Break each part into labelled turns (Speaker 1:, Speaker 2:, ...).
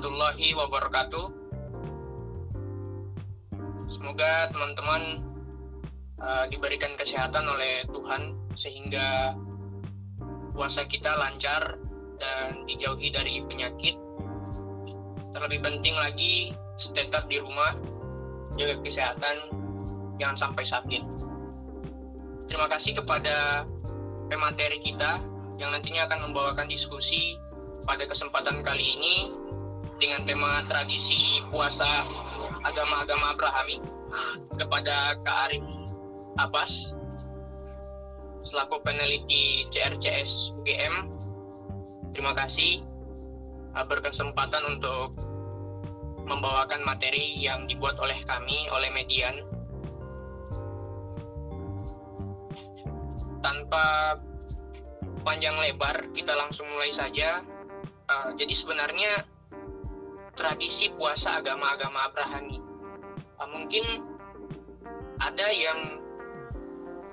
Speaker 1: warahmatullahi wabarakatuh. Semoga teman-teman uh, diberikan kesehatan oleh Tuhan sehingga puasa kita lancar dan dijauhi dari penyakit. Terlebih penting lagi tetap di rumah, jaga kesehatan, jangan sampai sakit. Terima kasih kepada pemateri kita yang nantinya akan membawakan diskusi pada kesempatan kali ini dengan tema tradisi puasa agama-agama Abrahami kepada Kak Arif Abbas selaku peneliti CRCS UGM. Terima kasih uh, berkesempatan untuk membawakan materi yang dibuat oleh kami oleh Median. Tanpa panjang lebar, kita langsung mulai saja. Uh, jadi sebenarnya tradisi puasa agama-agama Abrahami uh, mungkin ada yang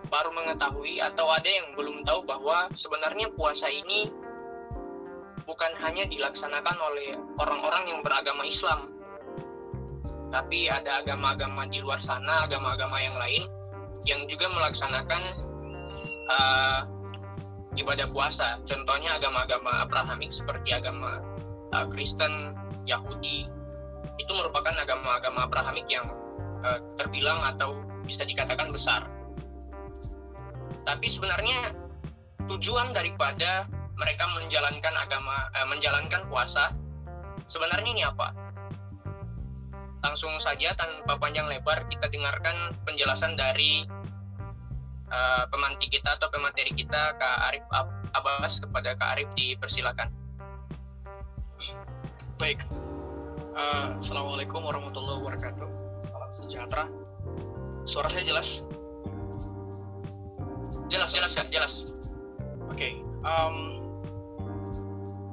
Speaker 1: baru mengetahui atau ada yang belum tahu bahwa sebenarnya puasa ini bukan hanya dilaksanakan oleh orang-orang yang beragama Islam, tapi ada agama-agama di luar sana, agama-agama yang lain yang juga melaksanakan uh, ibadah puasa. Contohnya agama-agama Abrahamik seperti agama uh, Kristen, Yahudi, itu merupakan agama-agama Abrahamik yang uh, terbilang atau bisa dikatakan besar. Tapi sebenarnya tujuan daripada mereka menjalankan agama eh, menjalankan puasa sebenarnya ini apa? Langsung saja tanpa panjang lebar kita dengarkan penjelasan dari uh, pemanti kita atau pemateri kita Kak Arif Abbas kepada Kak Arif dipersilakan
Speaker 2: baik. Uh, Assalamualaikum warahmatullahi wabarakatuh. Salam sejahtera. Suara saya jelas?
Speaker 1: Jelas jelas kan jelas.
Speaker 2: Oke okay. um,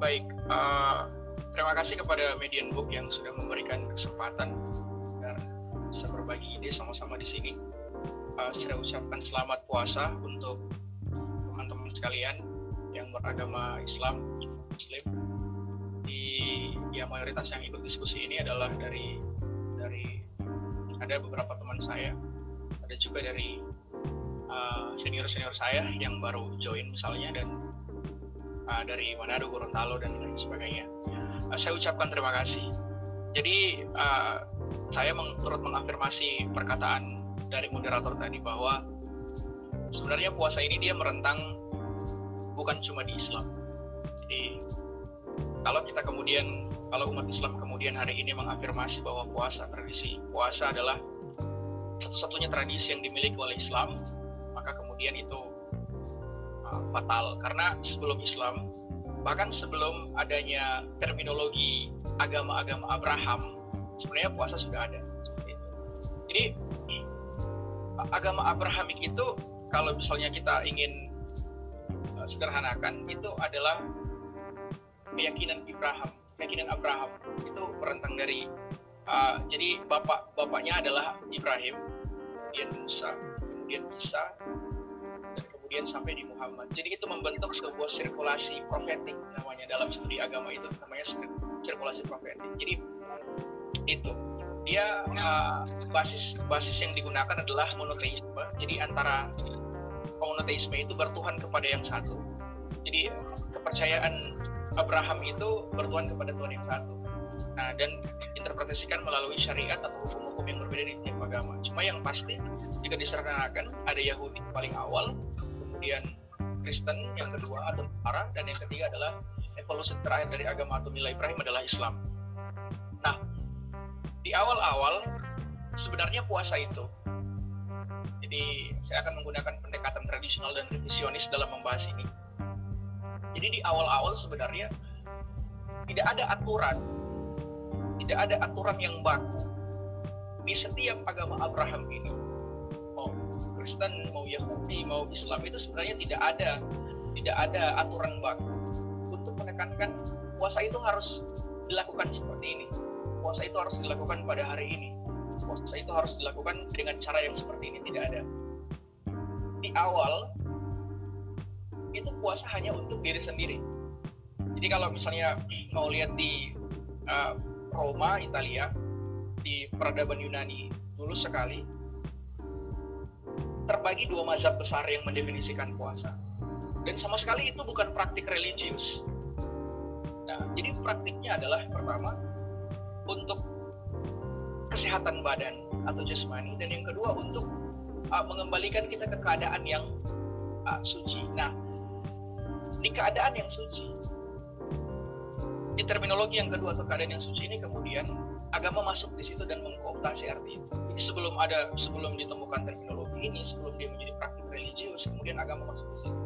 Speaker 2: baik. Uh, terima kasih kepada Median Book yang sudah memberikan kesempatan agar bisa berbagi ide sama-sama di sini. Uh, saya ucapkan selamat puasa untuk teman-teman sekalian yang beragama Islam Muslim ya mayoritas yang ikut diskusi ini adalah dari dari ada beberapa teman saya ada juga dari Eh, senior senior saya yang baru join misalnya dan uh, dari Manado, Gorontalo dan lain sebagainya. Uh, saya ucapkan terima kasih. Jadi uh, saya meng turut mengafirmasi perkataan dari moderator tadi bahwa sebenarnya puasa ini dia merentang bukan cuma di Islam. Jadi kalau kita kemudian kalau umat Islam kemudian hari ini mengafirmasi bahwa puasa tradisi puasa adalah satu-satunya tradisi yang dimiliki oleh Islam maka kemudian itu uh, fatal karena sebelum Islam bahkan sebelum adanya terminologi agama-agama Abraham sebenarnya puasa sudah ada. Jadi agama Abrahamik itu kalau misalnya kita ingin uh, sederhanakan itu adalah keyakinan Abraham, keyakinan Abraham itu berentang dari uh, jadi bapak bapaknya adalah Ibrahim, kemudian Musa, kemudian Isa dan kemudian sampai di Muhammad. Jadi itu membentuk sebuah sirkulasi profetik namanya dalam studi agama itu namanya sirkulasi profetik. Jadi itu dia uh, basis basis yang digunakan adalah monoteisme. Jadi antara monoteisme itu bertuhan kepada yang satu. Jadi kepercayaan Abraham itu bertuhan kepada Tuhan yang satu. Nah, dan interpretasikan melalui syariat atau hukum-hukum yang berbeda di tiap agama. Cuma yang pasti jika diserahkan ada Yahudi paling awal, kemudian Kristen yang kedua atau Arab dan yang ketiga adalah evolusi terakhir dari agama atau nilai Ibrahim adalah Islam. Nah, di awal-awal sebenarnya puasa itu. Jadi saya akan menggunakan pendekatan tradisional dan revisionis dalam membahas ini. Jadi di awal-awal sebenarnya tidak ada aturan. Tidak ada aturan yang baku di setiap agama Abraham ini mau Kristen mau Yahudi mau Islam itu sebenarnya tidak ada tidak ada aturan baku untuk menekankan puasa itu harus dilakukan seperti ini. Puasa itu harus dilakukan pada hari ini. Puasa itu harus dilakukan dengan cara yang seperti ini tidak ada. Di awal itu puasa hanya untuk diri sendiri jadi kalau misalnya mau lihat di uh, Roma, Italia, di peradaban Yunani dulu sekali terbagi dua mazhab besar yang mendefinisikan puasa. Dan sama sekali itu bukan praktik religius. Nah, jadi praktiknya adalah pertama untuk kesehatan badan atau jasmani dan yang kedua untuk uh, mengembalikan kita ke keadaan yang uh, suci. Nah, di keadaan yang suci, di terminologi yang kedua atau keadaan yang suci ini kemudian agama masuk di situ dan mengkooptasi arti itu. Jadi sebelum ada sebelum ditemukan terminologi ini, sebelum dia menjadi praktik religius, kemudian agama masuk di situ.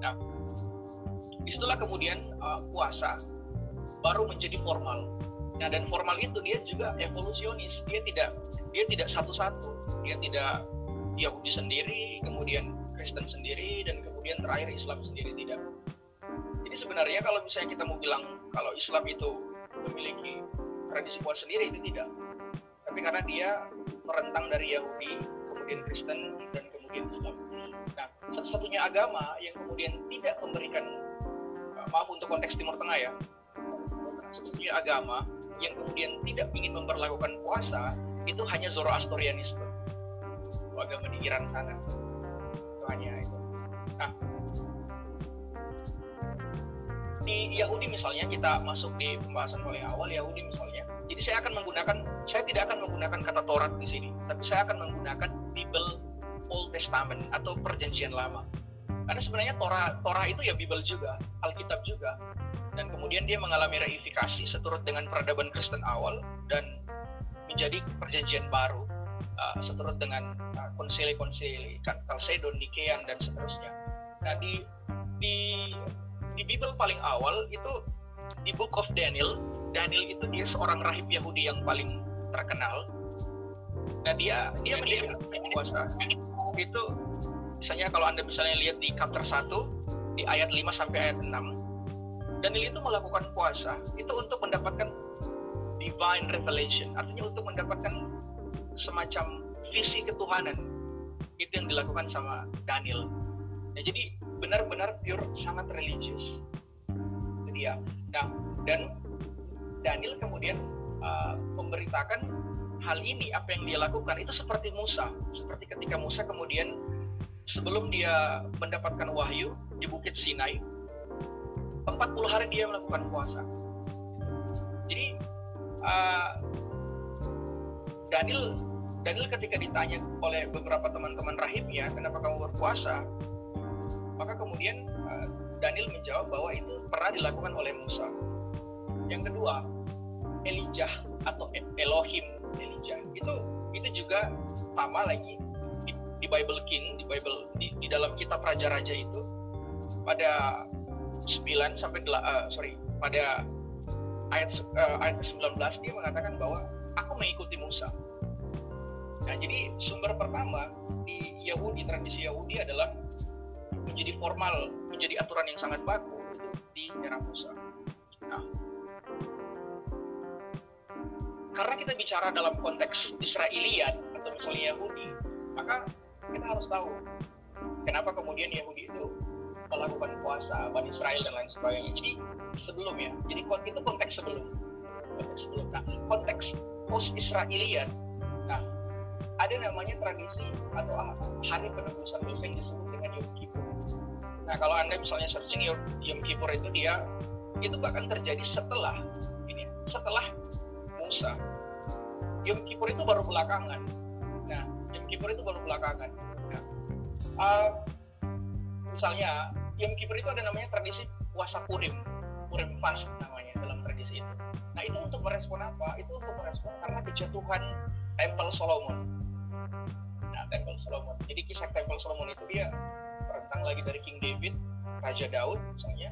Speaker 2: Nah, di situlah kemudian uh, puasa baru menjadi formal. Nah, dan formal itu dia juga evolusionis. Dia tidak dia tidak satu-satu. Dia tidak Yahudi sendiri, kemudian Kristen sendiri, dan kemudian terakhir Islam sendiri tidak. Jadi sebenarnya kalau misalnya kita mau bilang kalau Islam itu memiliki tradisi puasa sendiri itu tidak. Tapi karena dia merentang dari Yahudi, kemudian Kristen, dan kemudian Islam. Nah, satu-satunya agama yang kemudian tidak memberikan maaf untuk konteks Timur Tengah ya, satu-satunya agama yang kemudian tidak ingin memperlakukan puasa itu hanya Zoroastrianisme agama di Iran sana itu hanya itu nah di Yahudi misalnya kita masuk di pembahasan paling awal Yahudi misalnya jadi saya akan menggunakan saya tidak akan menggunakan kata Taurat di sini tapi saya akan menggunakan Bible Old Testament atau perjanjian lama karena sebenarnya Torah Torah itu ya Bible juga Alkitab juga dan kemudian dia mengalami reifikasi seturut dengan peradaban Kristen awal dan menjadi perjanjian baru uh, seturut dengan uh, konsili-konsili Kalsedon, Nikean dan seterusnya. Nah di di di Bible paling awal itu di Book of Daniel, Daniel itu dia seorang rahib Yahudi yang paling terkenal. Nah dia dia menjadi puasa itu misalnya kalau anda misalnya lihat di chapter 1 di ayat 5 sampai ayat 6 Daniel itu melakukan puasa itu untuk mendapatkan divine revelation, artinya untuk mendapatkan semacam visi ketuhanan. Itu yang dilakukan sama Daniel. Ya, jadi benar-benar pure sangat religius. Jadi ya. Nah, dan Daniel kemudian uh, memberitakan hal ini apa yang dia lakukan itu seperti Musa, seperti ketika Musa kemudian sebelum dia mendapatkan wahyu di Bukit Sinai, 40 hari dia melakukan puasa. Jadi uh, Daniel Daniel ketika ditanya oleh beberapa teman-teman rahibnya kenapa kamu berpuasa, maka kemudian uh, Daniel menjawab bahwa itu pernah dilakukan oleh Musa. Yang kedua, Elijah atau Elohim Elijah itu itu juga sama lagi di, di Bible King di Bible di, di dalam kitab raja-raja itu pada 9 sampai uh, sorry pada ayat uh, ayat 19 dia mengatakan bahwa aku mengikuti Musa. Nah, jadi sumber pertama di Yahudi tradisi Yahudi adalah menjadi formal, menjadi aturan yang sangat baku itu di era Musa. Nah, karena kita bicara dalam konteks Israeliat atau misalnya Yahudi, maka kita harus tahu kenapa kemudian Yahudi itu melakukan puasa Bani Israel dan lain sebagainya. Jadi sebelum ya, jadi itu konteks sebelum. Konteks sebelum. Nah, konteks post Israelian. Nah, ada namanya tradisi atau hari penebusan dosa yang disebut dengan Yom Kippur. Nah, kalau anda misalnya searching Yom, Yom Kippur itu dia itu bahkan terjadi setelah ini, setelah Musa. Yom Kippur itu baru belakangan. Nah, Yom Kippur itu baru belakangan. Nah, uh, misalnya Yom Kippur itu ada namanya tradisi puasa Purim, Purim fast namanya dalam tradisi itu. Nah itu untuk merespon apa? Itu untuk merespon karena kejatuhan Tempel Solomon. Tempel Solomon. Jadi kisah Tempel Solomon itu dia terentang lagi dari King David, Raja Daud misalnya,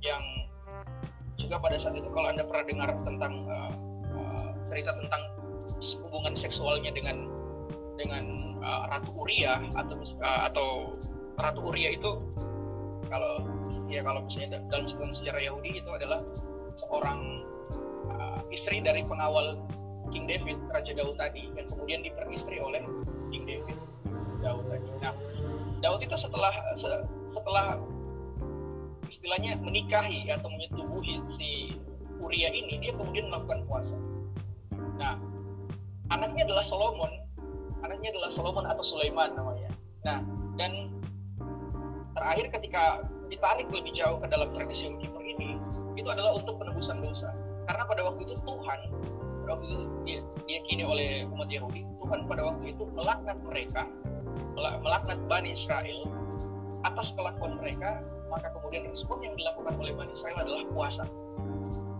Speaker 2: yang juga pada saat itu kalau anda pernah dengar tentang uh, uh, cerita tentang hubungan seksualnya dengan dengan uh, Ratu Uria atau uh, atau Ratu Uria itu kalau ya kalau misalnya dalam sejarah Yahudi itu adalah seorang uh, istri dari pengawal King David Raja Daud tadi yang kemudian diperistri oleh King David Daud tadi. Nah Daud itu setelah setelah istilahnya menikahi atau menyetubuhi si Uria ini dia kemudian melakukan puasa. Nah, anaknya adalah Solomon, anaknya adalah Solomon atau Sulaiman namanya. Nah, dan terakhir ketika ditarik lebih jauh ke dalam tradisi Yom Kippur ini, itu adalah untuk penebusan dosa. Karena pada waktu itu Tuhan, itu dia, diyakini oleh umat Yahudi, Tuhan pada waktu itu melaknat mereka, melaknat Bani Israel atas kelakuan mereka, maka kemudian respon yang dilakukan oleh Bani Israel adalah puasa.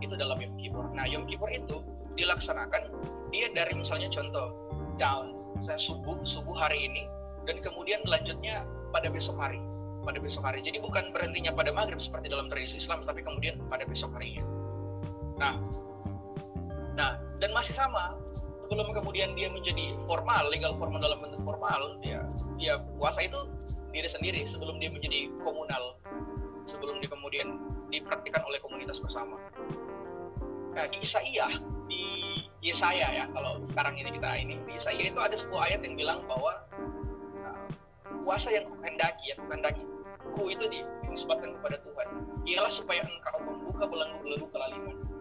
Speaker 2: Itu dalam Yom Kippur. Nah, Yom Kippur itu dilaksanakan dia dari misalnya contoh down, saya subuh subuh hari ini dan kemudian lanjutnya pada besok hari pada besok hari. Jadi bukan berhentinya pada maghrib seperti dalam tradisi Islam, tapi kemudian pada besok harinya. Nah, nah dan masih sama. Sebelum kemudian dia menjadi formal, legal formal dalam bentuk formal, dia dia puasa itu diri sendiri sebelum dia menjadi komunal, sebelum dia kemudian dipraktikkan oleh komunitas bersama. Nah, di Isaia, di Yesaya ya, kalau sekarang ini kita ini, di Yesaya itu ada sebuah ayat yang bilang bahwa nah, puasa yang kuhendaki, yang kuhendaki ku itu dinisbatkan kepada Tuhan. Ialah supaya engkau membuka belenggu-belenggu kelaliman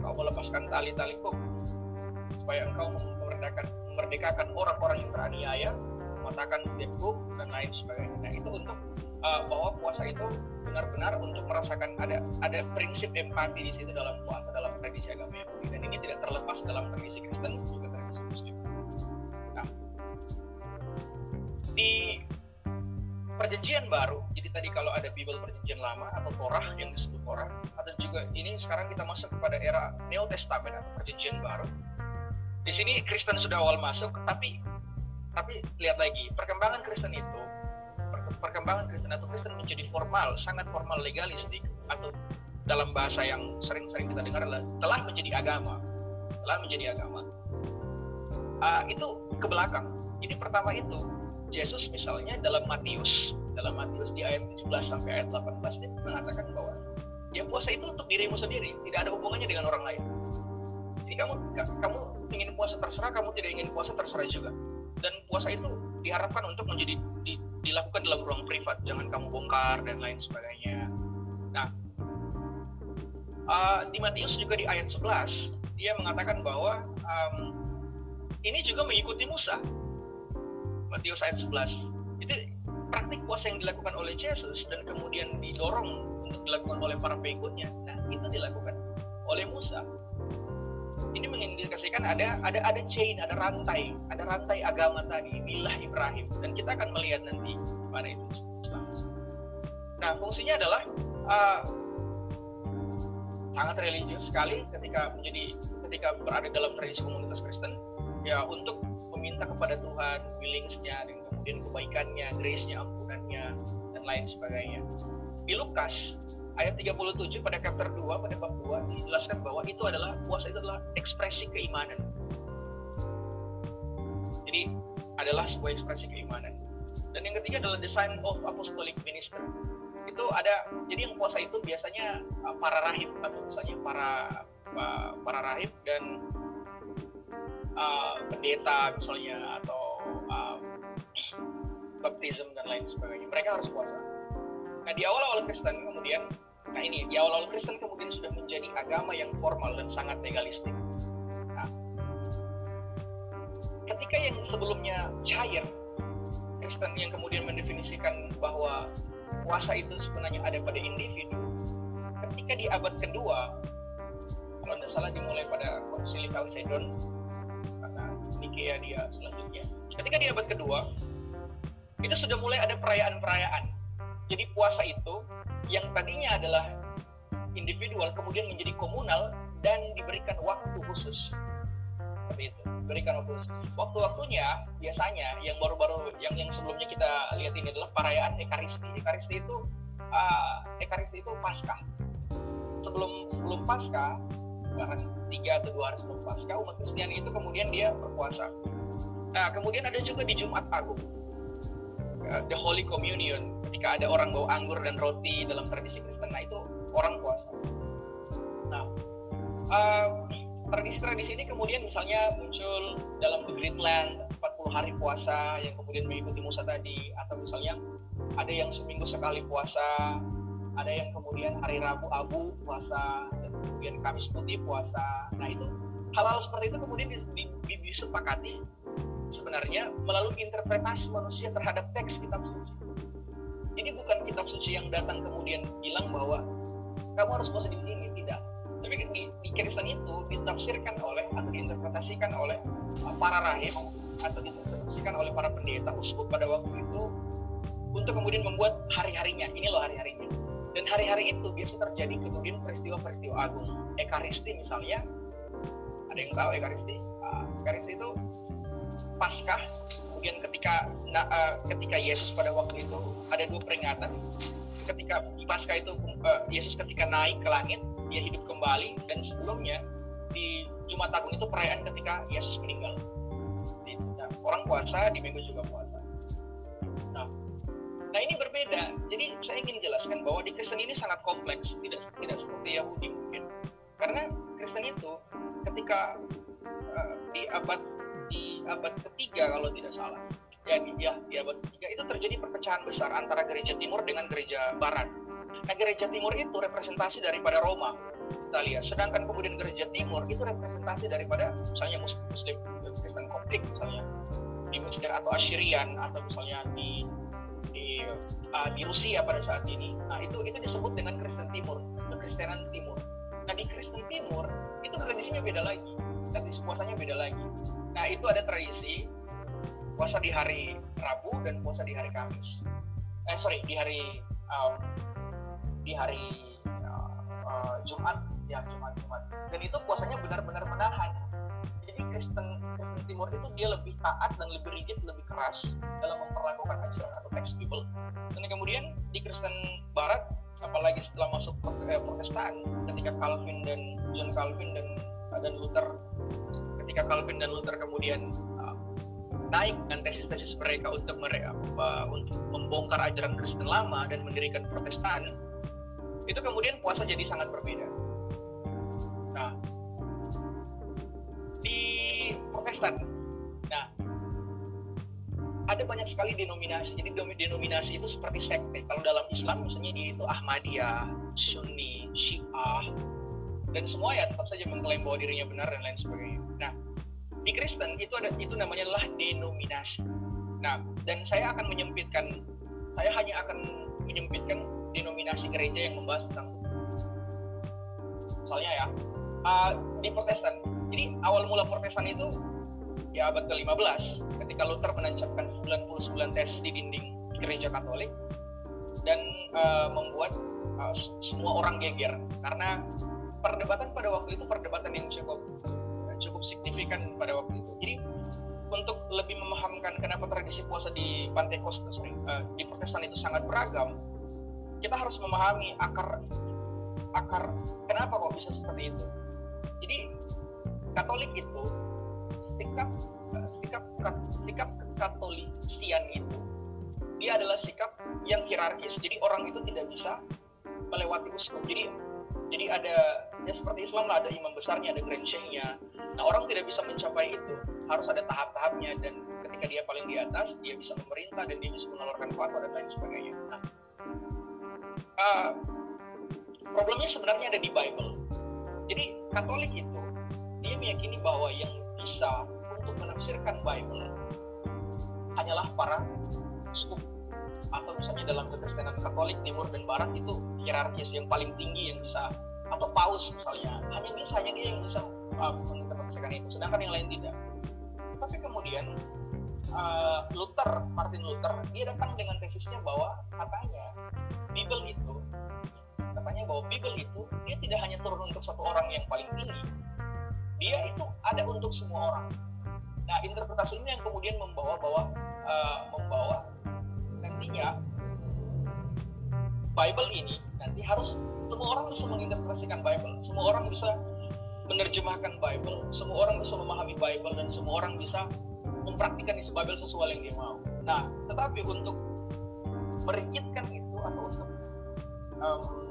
Speaker 2: engkau melepaskan tali-tali kok supaya engkau memerdekakan, memerdekakan orang-orang yang teraniaya mematahkan setiap kuk dan lain sebagainya nah itu untuk uh, bahwa puasa itu benar-benar untuk merasakan ada ada prinsip empati di situ dalam puasa dalam tradisi agama Yahudi dan ini tidak terlepas dalam tradisi Kristen juga tradisi Muslim. Nah, di perjanjian baru. Jadi tadi kalau ada Bible perjanjian lama atau Torah yang disebut Torah, atau juga ini sekarang kita masuk kepada era Neo Testament atau perjanjian baru. Di sini Kristen sudah awal masuk, tapi tapi lihat lagi perkembangan Kristen itu perkembangan Kristen atau Kristen menjadi formal, sangat formal legalistik atau dalam bahasa yang sering-sering kita dengar adalah telah menjadi agama, telah menjadi agama. Uh, itu ke belakang. Jadi pertama itu Yesus misalnya dalam Matius, dalam Matius di ayat 17 sampai ayat 18 dia mengatakan bahwa ya puasa itu untuk dirimu sendiri, tidak ada hubungannya dengan orang lain. Jadi kamu kamu ingin puasa terserah, kamu tidak ingin puasa terserah juga. Dan puasa itu diharapkan untuk menjadi di, dilakukan dalam ruang privat, jangan kamu bongkar dan lain sebagainya. Nah, uh, di Matius juga di ayat 11 dia mengatakan bahwa um, ini juga mengikuti Musa Matius ayat 11 itu praktik puasa yang dilakukan oleh Yesus dan kemudian didorong untuk dilakukan oleh para pengikutnya nah itu dilakukan oleh Musa. Ini mengindikasikan ada ada ada chain ada rantai ada rantai agama tadi milah Ibrahim. Dan kita akan melihat nanti mana itu. Nah fungsinya adalah uh, sangat religius sekali ketika menjadi ketika berada dalam tradisi komunitas Kristen ya untuk meminta kepada Tuhan willingsnya dan kemudian kebaikannya, grace-nya, ampunannya dan lain sebagainya. Di Lukas ayat 37 pada chapter 2 pada bab 2 dijelaskan bahwa itu adalah puasa itu adalah ekspresi keimanan. Jadi adalah sebuah ekspresi keimanan. Dan yang ketiga adalah design of apostolic minister. Itu ada jadi yang puasa itu biasanya uh, para rahib atau misalnya para uh, para rahib dan uh, pendeta misalnya atau uh, baptism dan lain sebagainya. Mereka harus puasa. Nah di awal-awal Kristen kemudian nah ini di awal-awal Kristen kemudian sudah menjadi agama yang formal dan sangat legalistik. Nah, ketika yang sebelumnya cair Kristen yang kemudian mendefinisikan bahwa puasa itu sebenarnya ada pada individu ketika di abad kedua kalau tidak salah dimulai pada konsili Chalcedon Nikea dia selanjutnya. Ketika di abad kedua, itu sudah mulai ada perayaan-perayaan. Jadi puasa itu yang tadinya adalah individual kemudian menjadi komunal dan diberikan waktu khusus. Seperti itu, diberikan waktu khusus. Waktu-waktunya biasanya yang baru-baru yang yang sebelumnya kita lihat ini adalah perayaan Ekaristi. Ekaristi itu uh, Ekaristi itu Paskah. Sebelum sebelum Paskah bahkan tiga atau dua hari sebelum pasca umat Kristiani itu kemudian dia berpuasa. Nah kemudian ada juga di Jumat Agung, uh, the Holy Communion, ketika ada orang bawa anggur dan roti dalam tradisi Kristen, nah itu orang puasa. Nah uh, tradisi-tradisi ini kemudian misalnya muncul dalam The Great Land 40 hari puasa yang kemudian mengikuti Musa tadi, atau misalnya ada yang seminggu sekali puasa, ada yang kemudian hari Rabu Abu puasa dan kemudian Kamis Putih puasa. Nah itu hal-hal seperti itu kemudian disepakati sebenarnya melalui interpretasi manusia terhadap teks kitab suci. Jadi bukan kitab suci yang datang kemudian bilang bahwa kamu harus puasa di sini, tidak. Tapi di, di Kristen itu ditafsirkan oleh atau diinterpretasikan oleh para rahib atau diinterpretasikan oleh para pendeta uskup pada waktu itu untuk kemudian membuat hari-harinya. Ini loh hari-harinya dan hari-hari itu biasa terjadi kemudian peristiwa-peristiwa agung. Ekaristi misalnya ada yang tahu ekaristi? Uh, ekaristi itu paskah kemudian ketika nah, uh, ketika Yesus pada waktu itu ada dua peringatan. Ketika di paskah itu uh, Yesus ketika naik ke langit dia hidup kembali dan sebelumnya di Jumat Agung itu perayaan ketika Yesus meninggal. Nah, orang puasa di minggu juga puasa Nah ini berbeda. Jadi saya ingin jelaskan bahwa di Kristen ini sangat kompleks, tidak tidak seperti Yahudi mungkin. Karena Kristen itu ketika uh, di abad di abad ketiga kalau tidak salah, ya di, ya, di abad ketiga itu terjadi perpecahan besar antara gereja timur dengan gereja barat. Nah gereja timur itu representasi daripada Roma, Italia. Sedangkan kemudian gereja timur itu representasi daripada misalnya Muslim, Kristen Koptik misalnya di Mesir atau Assyrian atau misalnya di di uh, di Rusia pada saat ini. Nah itu itu disebut dengan Kristen Timur, kekristenan Timur. Nah di Kristen Timur itu tradisinya beda lagi, tradisi puasanya beda lagi. Nah itu ada tradisi puasa di hari Rabu dan puasa di hari Kamis. Eh sorry di hari um, di hari uh, uh, Jumat ya Jumat Jumat. Dan itu puasanya benar-benar menahan. Kristen Kristen Timur itu dia lebih taat dan lebih rigid, lebih keras dalam memperlakukan ajaran atau teks Bible. Dan kemudian di Kristen Barat, apalagi setelah masuk eh, Protestan, ketika Calvin dan John Calvin dan dan Luther, ketika Calvin dan Luther kemudian uh, naik dengan tesis-tesis mereka untuk mereka uh, untuk membongkar ajaran Kristen lama dan mendirikan Protestan, itu kemudian puasa jadi sangat berbeda. Protestan. Nah, ada banyak sekali denominasi. Jadi denominasi itu seperti sekte. Kalau dalam Islam misalnya dia itu Ahmadiyah, Sunni, Syiah, dan semua ya tetap saja mengklaim bahwa dirinya benar dan lain sebagainya. Nah, di Kristen itu ada itu namanya adalah denominasi. Nah, dan saya akan menyempitkan, saya hanya akan menyempitkan denominasi gereja yang membahas tentang misalnya ya uh, di Protestan jadi awal mula Protestan itu ya abad ke-15 ketika Luther menancapkan 99 tes di dinding gereja Katolik dan uh, membuat uh, semua orang geger karena perdebatan pada waktu itu perdebatan yang cukup cukup signifikan pada waktu itu. Jadi untuk lebih memahamkan kenapa tradisi puasa di Pantai Costa uh, di Protestan itu sangat beragam, kita harus memahami akar akar kenapa kok bisa seperti itu. Jadi Katolik itu sikap sikap sikap kekatolisian itu dia adalah sikap yang hierarkis. Jadi orang itu tidak bisa melewati uskup. Jadi jadi ada ya seperti Islam lah ada imam besarnya, ada grand nya Nah orang tidak bisa mencapai itu. Harus ada tahap-tahapnya dan ketika dia paling di atas dia bisa memerintah dan dia bisa mengeluarkan fatwa dan lain sebagainya. Nah, uh, problemnya sebenarnya ada di Bible. Jadi Katolik itu dia meyakini bahwa yang bisa untuk menafsirkan Bible hanyalah para uskup atau misalnya dalam kekristenan Katolik Timur dan Barat itu hierarkis yang paling tinggi yang bisa atau paus misalnya. Hanya bisa hanya dia yang bisa uh, menginterpretasikan itu sedangkan yang lain tidak. Tapi kemudian uh, Luther Martin Luther dia datang dengan tesisnya bahwa katanya Bible itu katanya bahwa Bible itu dia tidak hanya turun untuk satu orang yang paling tinggi dia itu ada untuk semua orang. Nah, interpretasi ini yang kemudian membawa bawa uh, membawa nantinya Bible ini nanti harus semua orang bisa menginterpretasikan Bible, semua orang bisa menerjemahkan Bible, semua orang bisa memahami Bible dan semua orang bisa mempraktikkan isi Bible sesuai yang dia mau. Nah, tetapi untuk merigidkan itu atau untuk um,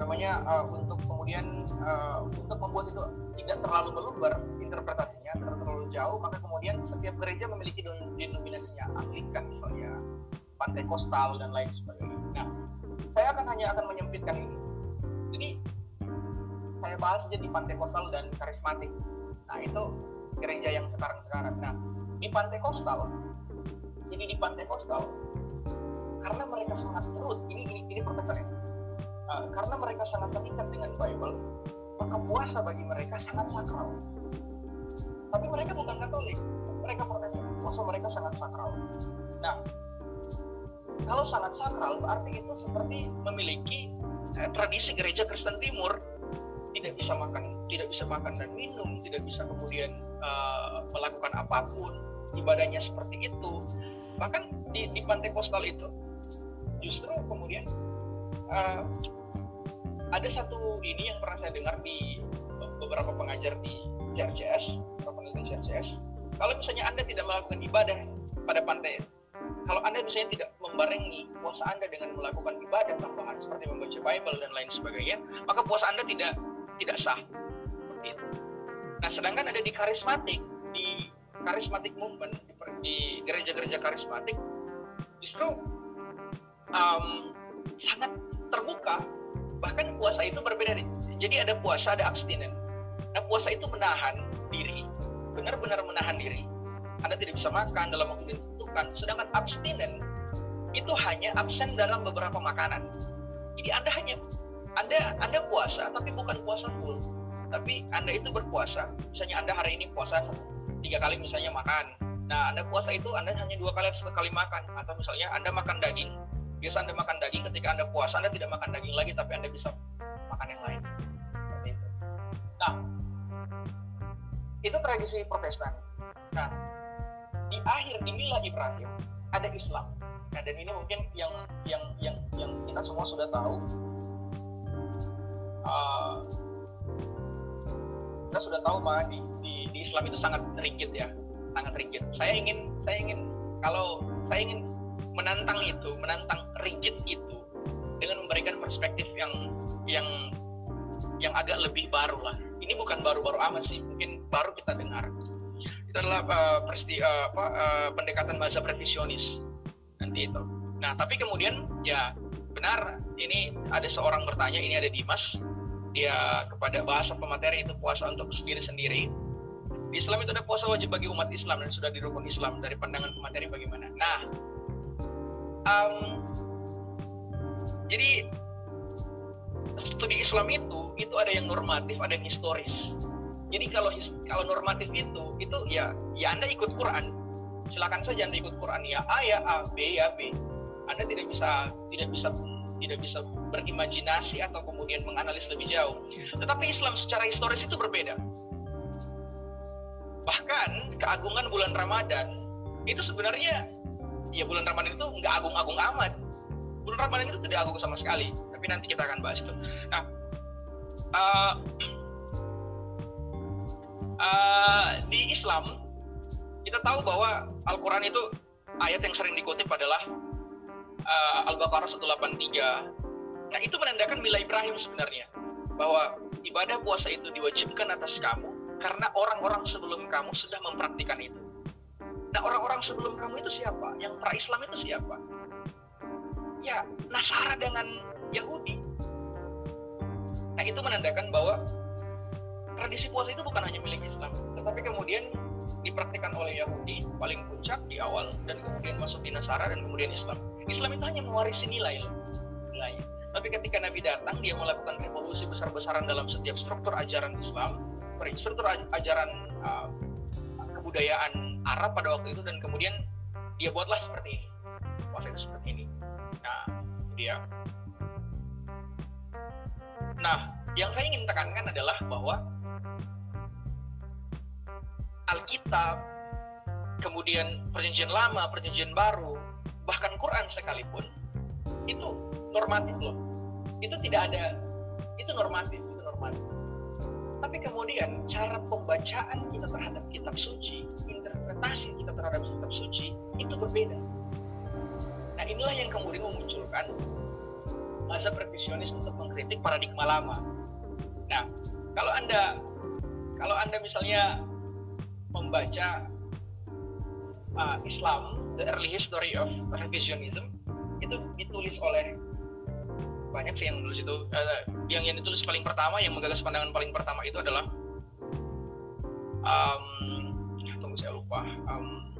Speaker 2: namanya uh, untuk kemudian uh, untuk membuat itu tidak terlalu meluber interpretasinya terlalu jauh maka kemudian setiap gereja memiliki denominasinya Anglikan misalnya Pantai Kostal dan lain sebagainya nah saya akan hanya akan menyempitkan ini Jadi saya bahas di Pantekostal dan Karismatik. Nah itu gereja yang sekarang-sekarang. Nah di Pantekostal, jadi di Pantekostal karena mereka sangat perut, ini ini ini uh, karena mereka sangat terikat dengan Bible, maka puasa bagi mereka sangat sakral. Tapi mereka bukan Katolik, mereka Protestan, puasa mereka sangat sakral. Nah, kalau sangat sakral berarti itu seperti memiliki eh, tradisi gereja Kristen Timur tidak bisa makan tidak bisa makan dan minum tidak bisa kemudian uh, melakukan apa pun ibadahnya seperti itu bahkan di, di pantai postal itu justru kemudian uh, ada satu ini yang pernah saya dengar di beberapa pengajar di CRCS beberapa peneliti CRCS kalau misalnya anda tidak melakukan ibadah pada pantai kalau anda misalnya tidak membarengi puasa anda dengan melakukan ibadah tambahan seperti membaca Bible dan lain sebagainya maka puasa anda tidak tidak sah. Nah sedangkan ada di karismatik di karismatik movement di gereja-gereja karismatik justru um, sangat terbuka bahkan puasa itu berbeda jadi ada puasa ada abstinen nah puasa itu menahan diri. Benar-benar menahan diri. Anda tidak bisa makan dalam waktu ditentukan sedangkan abstinen itu hanya absen dalam beberapa makanan. Jadi anda hanya anda anda puasa tapi bukan puasa full. Tapi anda itu berpuasa. Misalnya anda hari ini puasa tiga kali misalnya makan. Nah anda puasa itu anda hanya dua kali sekali makan. Atau misalnya anda makan daging biasa anda makan daging ketika anda puasa anda tidak makan daging lagi tapi anda bisa makan yang lain. Nah itu tradisi protestan. Nah di akhir di milah Ibrahim ada Islam. Nah dan ini mungkin yang yang yang yang kita semua sudah tahu. Uh, kita sudah tahu bahwa di, di, di Islam itu sangat rigid ya sangat rigid. Saya ingin saya ingin kalau saya ingin menantang itu menantang rigid itu dengan memberikan perspektif yang yang yang agak lebih baru lah. Ini bukan baru-baru amat sih mungkin baru kita dengar. Itu adalah uh, persti, uh, apa, uh, pendekatan bahasa revisionis nanti itu. Nah tapi kemudian ya benar ini ada seorang bertanya ini ada Dimas. Dia kepada bahasa pemateri itu puasa untuk sendiri sendiri di Islam itu ada puasa wajib bagi umat Islam dan sudah di rukun Islam dari pandangan pemateri bagaimana. Nah um, jadi studi Islam itu itu ada yang normatif ada yang historis jadi kalau kalau normatif itu itu ya ya anda ikut Quran silakan saja anda ikut Quran ya A ya A B ya B anda tidak bisa tidak bisa tidak bisa berimajinasi atau kemudian menganalisis lebih jauh. Tetapi Islam secara historis itu berbeda. Bahkan keagungan bulan Ramadan itu sebenarnya ya bulan Ramadan itu nggak agung-agung amat. Bulan Ramadan itu tidak agung sama sekali. Tapi nanti kita akan bahas itu. Nah, uh, uh, di Islam kita tahu bahwa Al-Quran itu ayat yang sering dikutip adalah uh, Al-Baqarah 183. Nah, itu menandakan milah Ibrahim sebenarnya bahwa ibadah puasa itu diwajibkan atas kamu karena orang-orang sebelum kamu sudah mempraktikkan itu. Nah, orang-orang sebelum kamu itu siapa? Yang pra-Islam itu siapa? Ya, Nasara dengan Yahudi. Nah, itu menandakan bahwa tradisi puasa itu bukan hanya milik Islam, tetapi kemudian dipraktikkan oleh Yahudi paling puncak di awal dan kemudian masuk di Nasara dan kemudian Islam. Islam itu hanya mewarisi nilai nilai. Tapi ketika Nabi datang, dia melakukan revolusi besar-besaran dalam setiap struktur ajaran Islam, struktur ajaran uh, kebudayaan Arab pada waktu itu dan kemudian dia buatlah seperti ini. Puasa itu seperti ini. Nah, dia. Nah, yang saya ingin tekankan adalah bahwa Alkitab, kemudian perjanjian lama, perjanjian baru, bahkan Quran sekalipun itu normatif loh itu tidak ada itu normatif itu normatif tapi kemudian cara pembacaan kita terhadap kitab suci interpretasi kita terhadap kitab suci itu berbeda. Nah inilah yang kemudian memunculkan masa revisionis untuk mengkritik paradigma lama. Nah kalau anda kalau anda misalnya membaca uh, Islam, The Early History of Revisionism, itu ditulis oleh banyak sih yang nulis itu uh, yang yang ditulis paling pertama yang menggagas pandangan paling pertama itu adalah um, saya lupa. Um,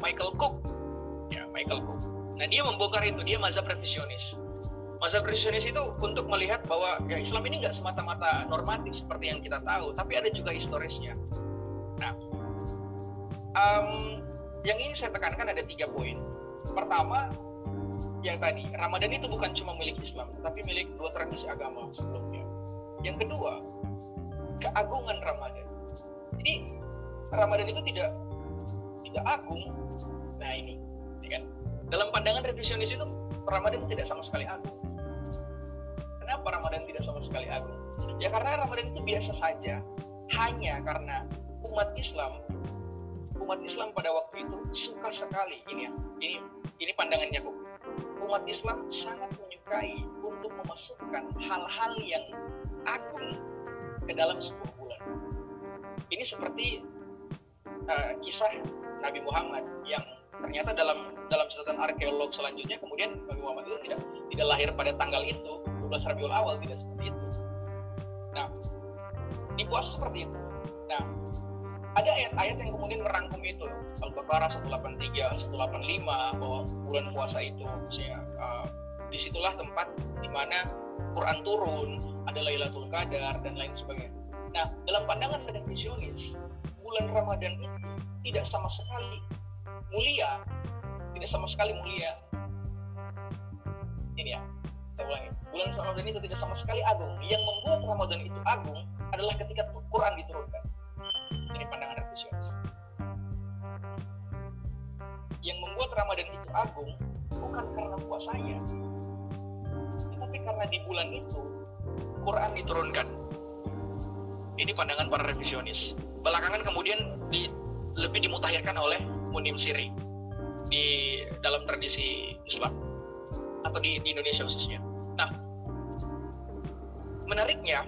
Speaker 2: Michael Cook. Ya Michael Cook. Nah dia membongkar itu. Dia mazhab revisionis mazhab revisionis itu untuk melihat bahwa ya Islam ini nggak semata-mata normatif seperti yang kita tahu tapi ada juga historisnya. Nah um, yang ini saya tekankan ada tiga poin. Pertama yang tadi Ramadan itu bukan cuma milik Islam tapi milik dua tradisi agama sebelumnya. Yang kedua keagungan Ramadan. Jadi Ramadan itu tidak tidak agung. Nah ini ya kan? Dalam pandangan revisionis itu Ramadan tidak sama sekali agung. Kenapa Ramadan tidak sama sekali agung? Ya karena Ramadan itu biasa saja. Hanya karena umat Islam umat Islam pada waktu itu suka sekali. Ini ya ini ini pandangannya kok umat Islam sangat menyukai untuk memasukkan hal-hal yang agung ke dalam sebuah bulan. Ini seperti uh, kisah Nabi Muhammad yang ternyata dalam dalam catatan arkeolog selanjutnya kemudian Nabi Muhammad itu tidak tidak lahir pada tanggal itu 12 Rabiul Awal tidak seperti itu. Nah di puasa seperti itu. Nah ada ayat-ayat yang kemudian merangkum itu. Al-Baqarah 183, 185 bahwa bulan puasa itu ya, uh, di situlah tempat di mana Quran turun, ada Lailatul Qadar dan lain sebagainya. Nah, dalam pandangan revisionis, bulan Ramadan itu tidak sama sekali mulia, tidak sama sekali mulia. Ini ya, saya ulangi. Bulan Ramadan itu tidak sama sekali agung. Yang membuat Ramadan itu agung adalah ketika Quran diturunkan ini pandangan revisionis yang membuat Ramadan itu agung bukan karena puasanya tetapi karena di bulan itu Quran diturunkan ini pandangan para revisionis. Belakangan kemudian di, lebih dimutakhirkan oleh Munim Siri di dalam tradisi Islam. Atau di, di Indonesia khususnya. Nah menariknya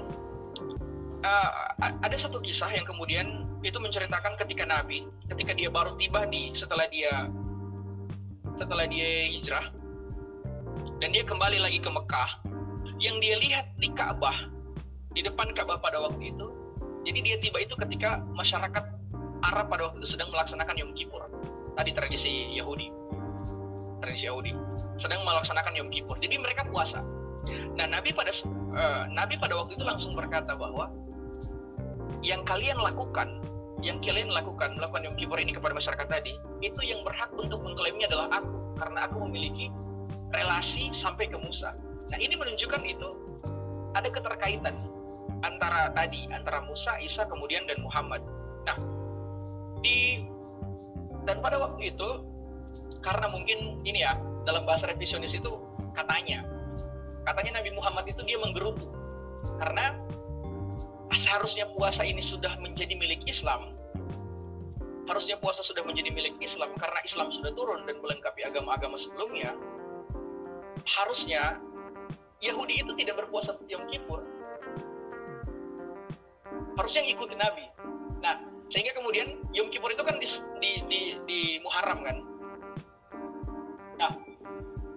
Speaker 2: uh, ada satu kisah yang kemudian itu menceritakan ketika Nabi, ketika dia baru tiba di setelah dia setelah dia hijrah dan dia kembali lagi ke Mekah, yang dia lihat di Ka'bah di depan Ka'bah pada waktu itu, jadi dia tiba itu ketika masyarakat Arab pada waktu itu sedang melaksanakan Yom Kippur, tadi tradisi Yahudi, tradisi Yahudi. Sedang melaksanakan Yom Kippur, jadi mereka puasa. Nah Nabi pada uh, Nabi pada waktu itu langsung berkata bahwa yang kalian lakukan yang kalian lakukan melakukan Yom Kippur ini kepada masyarakat tadi itu yang berhak untuk mengklaimnya adalah aku. Karena aku memiliki relasi sampai ke Musa. Nah ini menunjukkan itu ada keterkaitan antara tadi antara Musa, Isa kemudian dan Muhammad. Nah di dan pada waktu itu karena mungkin ini ya dalam bahasa revisionis itu katanya. Katanya Nabi Muhammad itu dia menggerutu. Karena seharusnya puasa ini sudah menjadi milik Islam harusnya puasa sudah menjadi milik Islam karena Islam sudah turun dan melengkapi agama-agama sebelumnya harusnya Yahudi itu tidak berpuasa Yom Kippur harusnya ikuti Nabi nah sehingga kemudian Yom Kippur itu kan di, di, di, di Muharram kan nah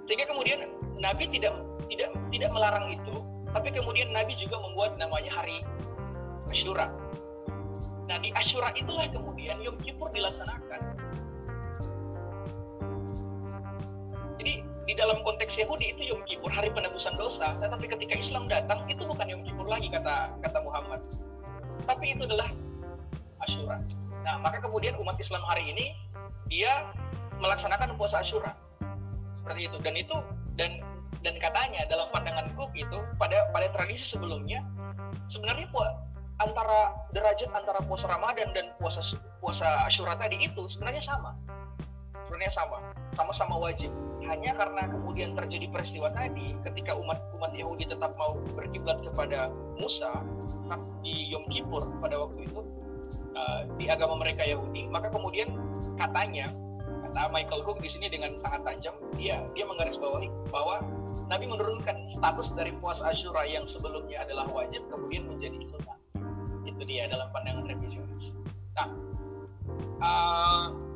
Speaker 2: sehingga kemudian Nabi tidak tidak tidak melarang itu tapi kemudian Nabi juga membuat namanya hari Asyura. Nah di Asyura itulah kemudian Yom Kippur dilaksanakan. Jadi di dalam konteks Yahudi itu Yom Kippur hari penebusan dosa, tetapi ketika Islam datang itu bukan Yom Kippur lagi kata kata Muhammad, tapi itu adalah Asyura. Nah maka kemudian umat Islam hari ini dia melaksanakan puasa Asyura seperti itu dan itu dan dan katanya dalam pandangan Cook itu pada pada tradisi sebelumnya sebenarnya antara derajat antara puasa Ramadan dan puasa puasa Asyura tadi itu sebenarnya sama. Sebenarnya sama, sama-sama wajib. Hanya karena kemudian terjadi peristiwa tadi ketika umat umat Yahudi tetap mau berkiblat kepada Musa di Yom Kippur pada waktu itu uh, di agama mereka Yahudi, maka kemudian katanya kata Michael Cook di sini dengan sangat tajam dia dia menggarisbawahi bahwa Nabi menurunkan status dari puasa Asyura yang sebelumnya adalah wajib kemudian menjadi sunnah itu dia dalam pandangan revisionis. Nah, uh,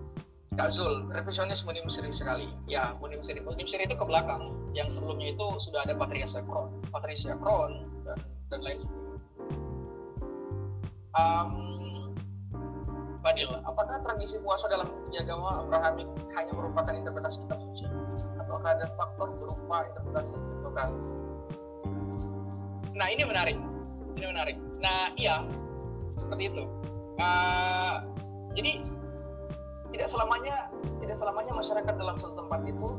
Speaker 2: Kak Zul, revisionis Munim Siri sekali. Ya, Munim Siri. Munim Siri itu ke belakang. Yang sebelumnya itu sudah ada Patricia Kron, Patricia Kron dan, dan lain sebagainya. Um, Badil, apakah tradisi puasa dalam agama Abrahamik hanya merupakan interpretasi kitab suci? Ataukah ada faktor berupa interpretasi bukan? Nah, ini menarik. Ini menarik. Nah, iya, seperti itu. Uh, jadi tidak selamanya tidak selamanya masyarakat dalam satu tempat itu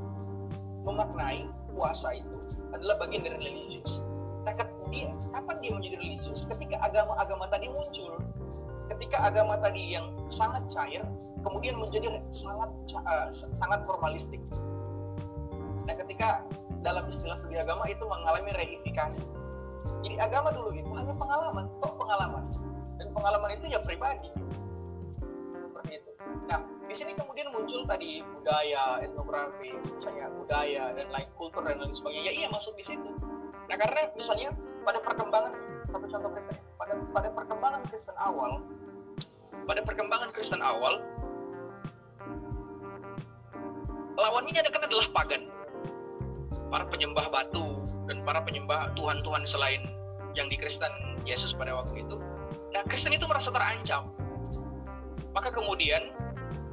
Speaker 2: memaknai puasa itu adalah bagian dari religius. Nah, dia, kapan dia menjadi religius? Ketika agama-agama tadi muncul, ketika agama tadi yang sangat cair, kemudian menjadi sangat uh, sangat formalistik. Nah, ketika dalam istilah studi agama itu mengalami reifikasi. Jadi agama dulu itu hanya pengalaman, toh pengalaman. Dan pengalaman itu ya pribadi. Seperti itu. Nah, di sini kemudian muncul tadi budaya, etnografi, misalnya budaya dan lain kultur dan lain sebagainya. Ya iya masuk di situ. Nah karena misalnya pada perkembangan satu contoh Kristen, pada pada perkembangan Kristen awal, pada perkembangan Kristen awal, lawannya kan adalah pagan, para penyembah batu dan para penyembah tuhan-tuhan selain yang di Kristen Yesus pada waktu itu. Nah Kristen itu merasa terancam. Maka kemudian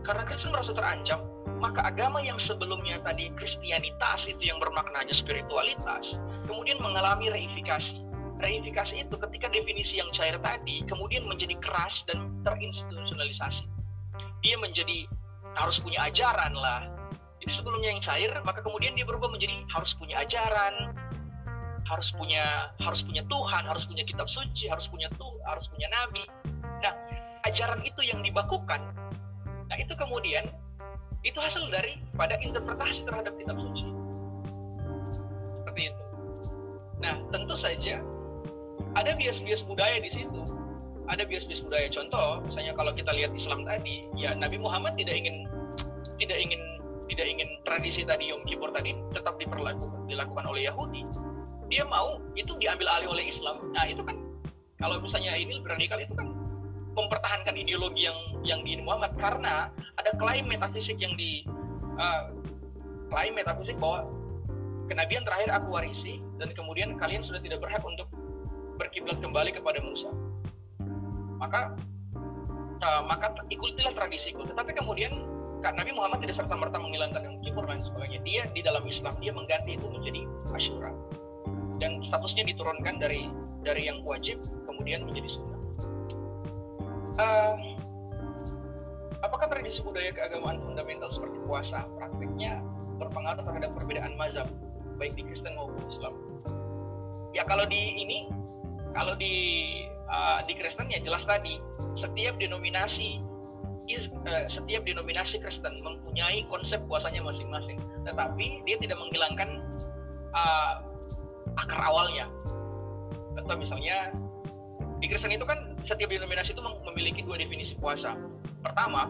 Speaker 2: karena Kristen merasa terancam, maka agama yang sebelumnya tadi Kristianitas itu yang bermaknanya spiritualitas, kemudian mengalami reifikasi. Reifikasi itu ketika definisi yang cair tadi kemudian menjadi keras dan terinstitusionalisasi. Dia menjadi harus punya ajaran lah. Jadi sebelumnya yang cair, maka kemudian dia berubah menjadi harus punya ajaran, harus punya harus punya Tuhan, harus punya kitab suci, harus punya tuh, harus punya nabi. Nah, ajaran itu yang dibakukan Nah itu kemudian itu hasil dari pada interpretasi terhadap kitab suci. Seperti itu. Nah tentu saja ada bias-bias budaya di situ. Ada bias-bias budaya. Contoh, misalnya kalau kita lihat Islam tadi, ya Nabi Muhammad tidak ingin tidak ingin tidak ingin tradisi tadi Yom Kippur tadi tetap diperlakukan dilakukan oleh Yahudi. Dia mau itu diambil alih oleh Islam. Nah itu kan kalau misalnya ini radikal itu kan mempertahankan ideologi yang yang di Muhammad karena ada klaim metafisik yang di uh, klaim metafisik bahwa kenabian terakhir aku warisi dan kemudian kalian sudah tidak berhak untuk berkiblat kembali kepada Musa. Maka uh, maka ikutilah tradisiku. Tetapi kemudian Nabi Muhammad tidak serta merta menghilangkan yang kibur dan sebagainya. Dia di dalam Islam dia mengganti itu menjadi asyura. Dan statusnya diturunkan dari dari yang wajib kemudian menjadi sunnah uh, apakah tradisi budaya keagamaan fundamental seperti puasa praktiknya berpengaruh terhadap perbedaan mazhab baik di Kristen maupun Islam? Ya kalau di ini, kalau di uh, di Kristen ya jelas tadi setiap denominasi uh, setiap denominasi Kristen mempunyai konsep puasanya masing-masing, tetapi dia tidak menghilangkan uh, akar awalnya. Contoh misalnya di Kristen itu kan setiap denominasi itu memiliki dua definisi puasa. Pertama,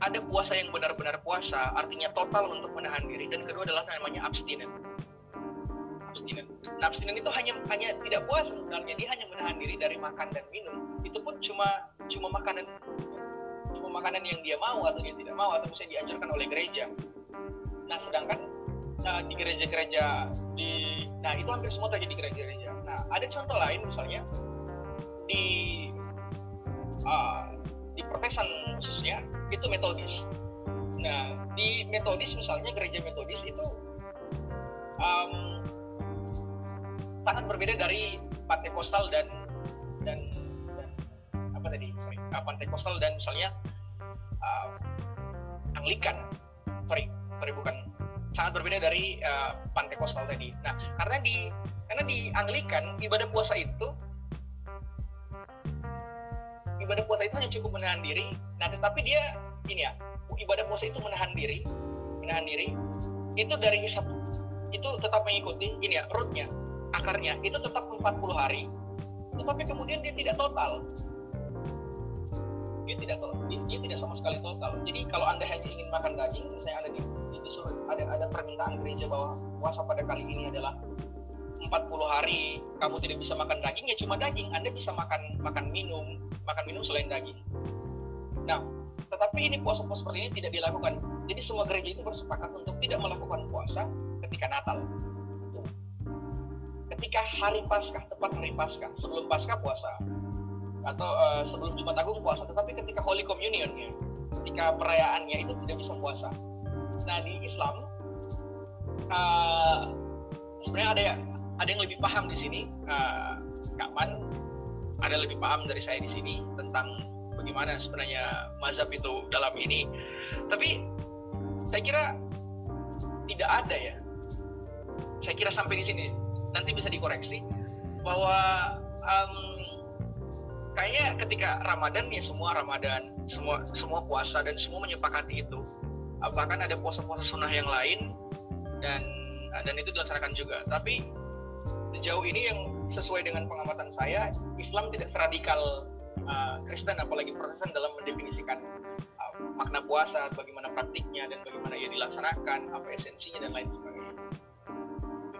Speaker 2: ada puasa yang benar-benar puasa, artinya total untuk menahan diri, dan kedua adalah namanya abstinen. Abstinen. Nah, abstinen itu hanya hanya tidak puasa sebenarnya, dia hanya menahan diri dari makan dan minum. Itu pun cuma cuma makanan cuma makanan yang dia mau atau dia tidak mau atau bisa dianjurkan oleh gereja. Nah, sedangkan nah, di gereja-gereja di nah itu hampir semua terjadi di gereja-gereja. Nah, ada contoh lain misalnya di uh, di Protestan khususnya itu metodis. Nah di metodis misalnya gereja metodis itu um, sangat berbeda dari Pantekostal dan dan, dan apa tadi uh, Pantekostal dan misalnya uh, Anglikan sorry sorry bukan sangat berbeda dari uh, Pantekostal tadi. Nah karena di karena di Anglikan ibadah puasa itu ibadah puasa itu hanya cukup menahan diri. Nah tetapi dia ini ya ibadah puasa itu menahan diri menahan diri. Itu dari hisap itu tetap mengikuti ini ya rootnya akarnya itu tetap 40 hari. Tetapi kemudian dia tidak total. Dia tidak dia, dia tidak sama sekali total. Jadi kalau anda hanya ingin makan daging misalnya ada di, di ada ada permintaan gereja bahwa puasa pada kali ini adalah 40 hari kamu tidak bisa makan daging ya cuma daging. Anda bisa makan makan minum makan minum selain daging. Nah tetapi ini puasa-puasa seperti ini tidak dilakukan. Jadi semua gereja itu bersepakat untuk tidak melakukan puasa ketika Natal. Ketika hari Paskah tepat hari Paskah sebelum Paskah puasa atau uh, sebelum Jumat Agung puasa tetapi ketika Holy Communionnya ketika perayaannya itu tidak bisa puasa. Nah di Islam uh, sebenarnya ada ada yang lebih paham di sini uh, Kak Man ada lebih paham dari saya di sini tentang bagaimana sebenarnya mazhab itu dalam ini. Tapi saya kira tidak ada ya. Saya kira sampai di sini. Nanti bisa dikoreksi. Bahwa um, kayaknya ketika Ramadan ya semua Ramadan semua semua puasa dan semua menyepakati itu. Bahkan ada puasa-puasa sunnah yang lain dan dan itu dilaksanakan juga. Tapi sejauh ini yang sesuai dengan pengamatan saya Islam tidak seradikal uh, Kristen apalagi Protestan dalam mendefinisikan uh, makna puasa, bagaimana praktiknya dan bagaimana ia dilaksanakan, apa esensinya dan lain sebagainya.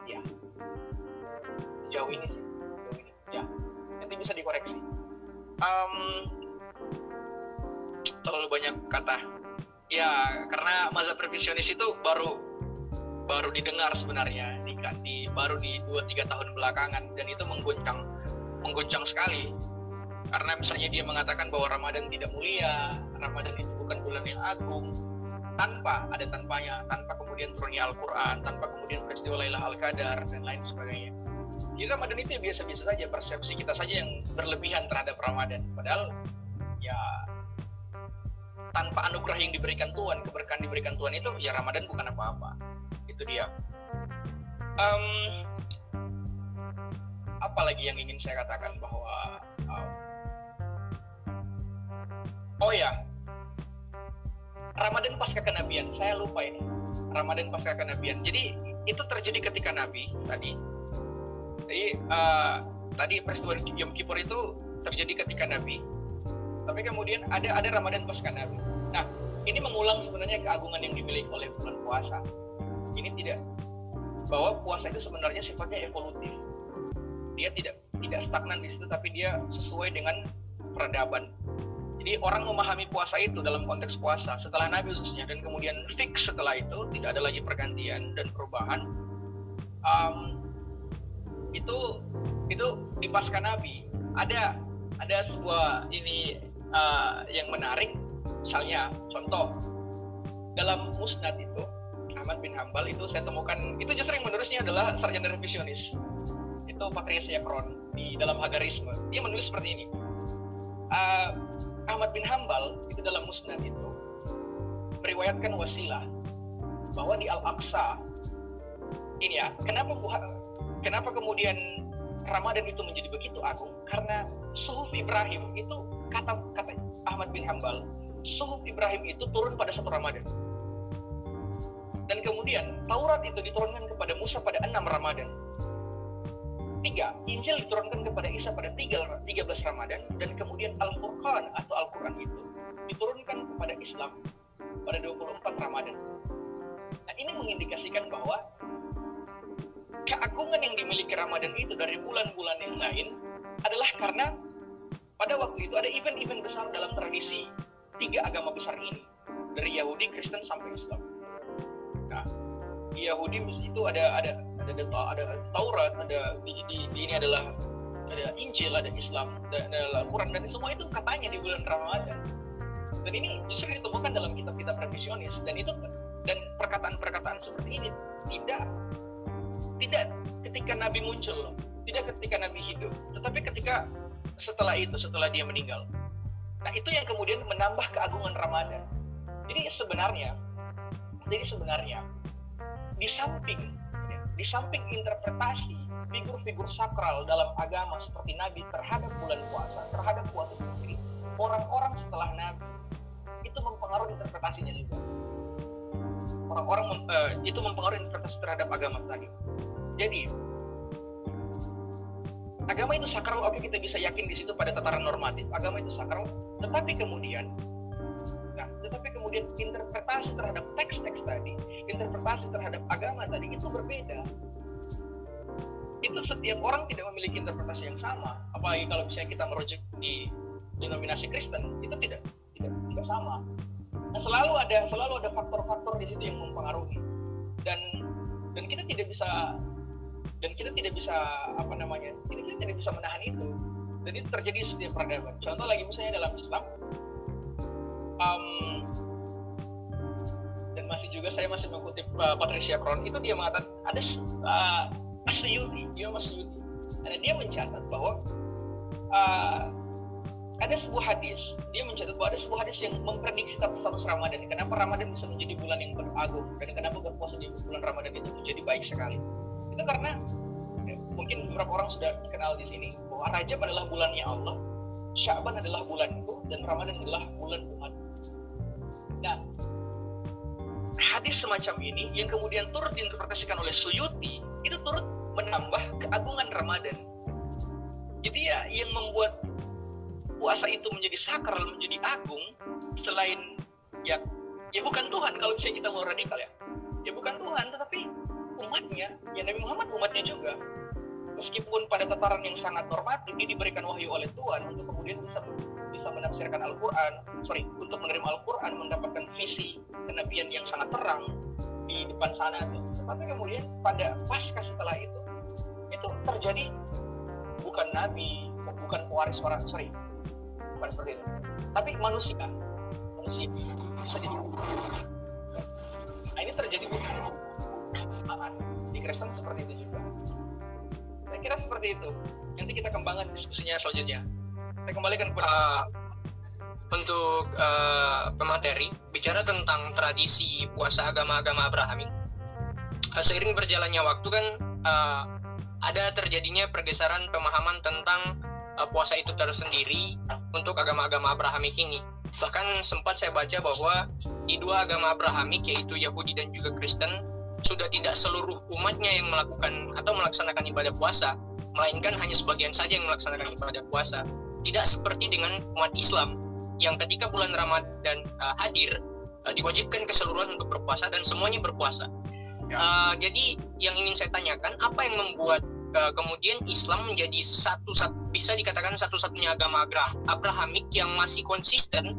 Speaker 2: Ya, jauh ini sih, jauh ini. Ya, nanti bisa dikoreksi. Um, terlalu banyak kata. Ya, karena mazhab revisionis itu baru baru didengar sebenarnya baru di 2-3 tahun belakangan dan itu mengguncang mengguncang sekali karena misalnya dia mengatakan bahwa Ramadan tidak mulia, Ramadan itu bukan bulan yang agung, tanpa ada tanpanya, tanpa kemudian turunnya Al-Quran, tanpa kemudian peristiwa Lailah Al-Qadar dan lain sebagainya. Jadi Ramadan itu ya biasa-biasa saja, persepsi kita saja yang berlebihan terhadap Ramadan. Padahal ya tanpa anugerah yang diberikan Tuhan, keberkahan diberikan Tuhan itu ya Ramadan bukan apa-apa. Itu dia. Um, apalagi yang ingin saya katakan bahwa um, oh ya Ramadan pasca kenabian saya lupa ini. Ramadan pasca kenabian jadi itu terjadi ketika Nabi tadi. Jadi uh, tadi peristiwa Yom Kippur itu terjadi ketika Nabi. Tapi kemudian ada ada Ramadan pasca Nabi nah ini mengulang sebenarnya keagungan yang dimiliki oleh bulan puasa. Ini tidak bahwa puasa itu sebenarnya sifatnya evolutif. Dia tidak tidak stagnan di situ tapi dia sesuai dengan peradaban. Jadi orang memahami puasa itu dalam konteks puasa setelah Nabi khususnya dan kemudian fix setelah itu tidak ada lagi pergantian dan perubahan. Um, itu itu di pasca Nabi. Ada ada sebuah ini uh, yang menarik. Misalnya contoh dalam musnad itu Ahmad bin Hambal itu saya temukan itu justru yang menulisnya adalah sarjana revisionis itu Patrias Yakron di dalam Hagarisme dia menulis seperti ini uh, Ahmad bin Hambal itu dalam musnad itu meriwayatkan wasilah bahwa di Al-Aqsa ini ya, kenapa kenapa kemudian Ramadan itu menjadi begitu agung? Karena suhuf Ibrahim itu kata kata Ahmad bin Hambal, suhuf Ibrahim itu turun pada satu Ramadan. Dan kemudian Taurat itu diturunkan kepada Musa pada enam Ramadan tiga, Injil diturunkan kepada Isa pada 13 Ramadan dan kemudian Al-Furqan atau Al-Quran itu diturunkan kepada Islam pada 24 Ramadan. Nah ini mengindikasikan bahwa keagungan yang dimiliki Ramadan itu dari bulan-bulan yang lain adalah karena pada waktu itu ada event-event besar dalam tradisi tiga agama besar ini dari Yahudi, Kristen sampai Islam. Nah, di Yahudi itu ada ada ada ada Taurat ada di, di, ini adalah ada Injil ada Islam ada, ada Al-Quran dan semua itu katanya di bulan Ramadan. Dan ini justru ditemukan dalam kitab-kitab revisionis dan itu dan perkataan-perkataan seperti ini tidak tidak ketika Nabi muncul tidak ketika Nabi hidup tetapi ketika setelah itu setelah dia meninggal. Nah itu yang kemudian menambah keagungan Ramadan. Jadi sebenarnya jadi sebenarnya di samping di samping interpretasi figur-figur sakral dalam agama seperti Nabi terhadap bulan puasa, terhadap puasa sendiri, orang-orang setelah Nabi itu mempengaruhi interpretasinya juga. Orang-orang uh, itu mempengaruhi interpretasi terhadap agama tadi. Jadi agama itu sakral, oke kita bisa yakin di situ pada tataran normatif, agama itu sakral, tetapi kemudian tetapi kemudian interpretasi terhadap teks-teks tadi, interpretasi terhadap agama tadi itu berbeda. Itu setiap orang tidak memiliki interpretasi yang sama. Apalagi kalau misalnya kita merujuk di denominasi Kristen, itu tidak tidak tidak sama. nah, selalu ada selalu ada faktor-faktor di situ yang mempengaruhi dan dan kita tidak bisa dan kita tidak bisa apa namanya kita, kita tidak bisa menahan itu itu terjadi setiap peradaban contoh lagi misalnya dalam Islam um, juga saya masih mengutip uh, Patricia Kron itu dia mengatakan ada uh, Asyuti dia Asyuti ada dia mencatat bahwa uh, ada sebuah hadis dia mencatat bahwa ada sebuah hadis yang memprediksi status Ramadan kenapa Ramadan bisa menjadi bulan yang beragung dan kenapa berpuasa di bulan Ramadan itu menjadi baik sekali. Itu karena ya, mungkin beberapa orang sudah kenal di sini bahwa Rajab adalah bulannya Allah Syaban adalah bulanku dan Ramadan adalah bulan umat nah hadis semacam ini yang kemudian turut diinterpretasikan oleh Suyuti itu turut menambah keagungan Ramadan jadi ya yang membuat puasa itu menjadi sakral, menjadi agung selain ya ya bukan Tuhan kalau bisa kita mau radikal ya. Ya bukan Tuhan tetapi umatnya, ya Nabi Muhammad umatnya juga. Meskipun pada tataran yang sangat normatif dia diberikan wahyu oleh Tuhan untuk kemudian bisa bisa menafsirkan Al-Qur'an, sorry, untuk menerima Al-Qur'an mendapatkan visi kenabian yang sangat terang di depan sana tuh. Tetapi kemudian pada pasca setelah itu itu terjadi bukan nabi, bukan pewaris para sorry, bukan seperti itu. Tapi manusia manusia bisa jadi nah ini terjadi bukan di Kristen seperti itu juga. Saya kira seperti itu. Nanti kita kembangkan diskusinya selanjutnya. Saya kembalikan kepada uh,
Speaker 1: untuk uh, pemateri bicara tentang tradisi puasa agama-agama Abrahami uh, seiring berjalannya waktu kan uh, ada terjadinya pergeseran pemahaman tentang uh, puasa itu tersendiri untuk agama-agama Abrahamik ini. Bahkan sempat saya baca bahwa di dua agama Abrahamik yaitu Yahudi dan juga Kristen sudah tidak seluruh umatnya yang melakukan atau melaksanakan ibadah puasa, melainkan hanya sebagian saja yang melaksanakan ibadah puasa. Tidak seperti dengan umat Islam yang ketika bulan Ramadan uh, hadir uh, diwajibkan keseluruhan untuk berpuasa dan semuanya berpuasa. Ya. Uh, jadi yang ingin saya tanyakan apa yang membuat uh, kemudian Islam menjadi satu, satu bisa dikatakan satu-satunya agama Abrahamik yang masih konsisten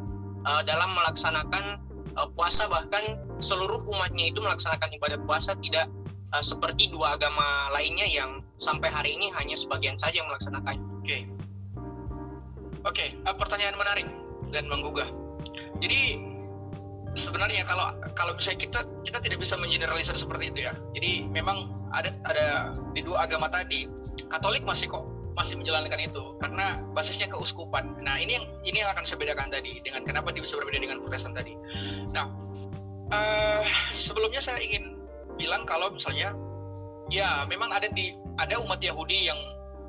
Speaker 1: uh, dalam melaksanakan uh, puasa bahkan seluruh umatnya itu melaksanakan ibadah puasa tidak uh, seperti dua agama lainnya yang sampai hari ini hanya sebagian saja yang melaksanakan.
Speaker 2: Oke, okay. oke, okay, uh, pertanyaan menarik dan menggugah. Jadi sebenarnya kalau kalau misalnya kita kita tidak bisa mengeneralisir seperti itu ya. Jadi memang ada ada di dua agama tadi Katolik masih kok masih menjalankan itu karena basisnya keuskupan. Nah ini yang ini yang akan saya bedakan tadi dengan kenapa dia bisa berbeda dengan Protestan tadi. Nah uh, sebelumnya saya ingin bilang kalau misalnya ya memang ada di ada umat Yahudi yang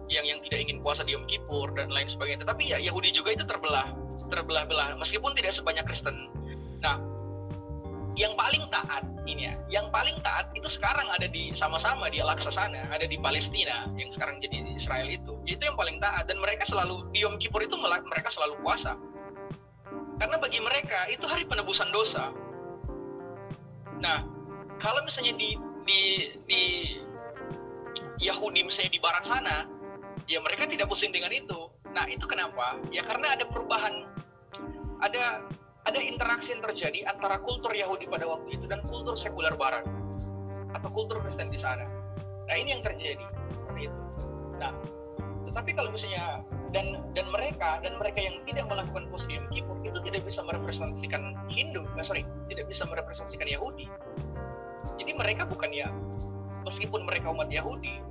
Speaker 2: yang yang tidak ingin puasa di Yom Kippur dan lain sebagainya. Tetapi ya Yahudi juga itu terbelah terbelah-belah meskipun tidak sebanyak Kristen. Nah yang paling taat ini ya, yang paling taat itu sekarang ada di sama-sama di Al-Aqsa sana, ada di Palestina yang sekarang jadi di Israel itu. Itu yang paling taat dan mereka selalu di Yom Kippur itu mereka selalu puasa. Karena bagi mereka itu hari penebusan dosa. Nah, kalau misalnya di di di Yahudi misalnya di barat sana, ya mereka tidak pusing dengan itu. Nah, itu kenapa? Ya karena ada perubahan ada ada interaksi yang terjadi antara kultur Yahudi pada waktu itu dan kultur sekuler Barat atau kultur Kristen di sana. Nah ini yang terjadi itu. Nah, tetapi kalau misalnya dan dan mereka dan mereka yang tidak melakukan puasa Yom Kippur itu tidak bisa merepresentasikan Hindu, eh, sorry, tidak bisa merepresentasikan Yahudi. Jadi mereka bukan ya, meskipun mereka umat Yahudi,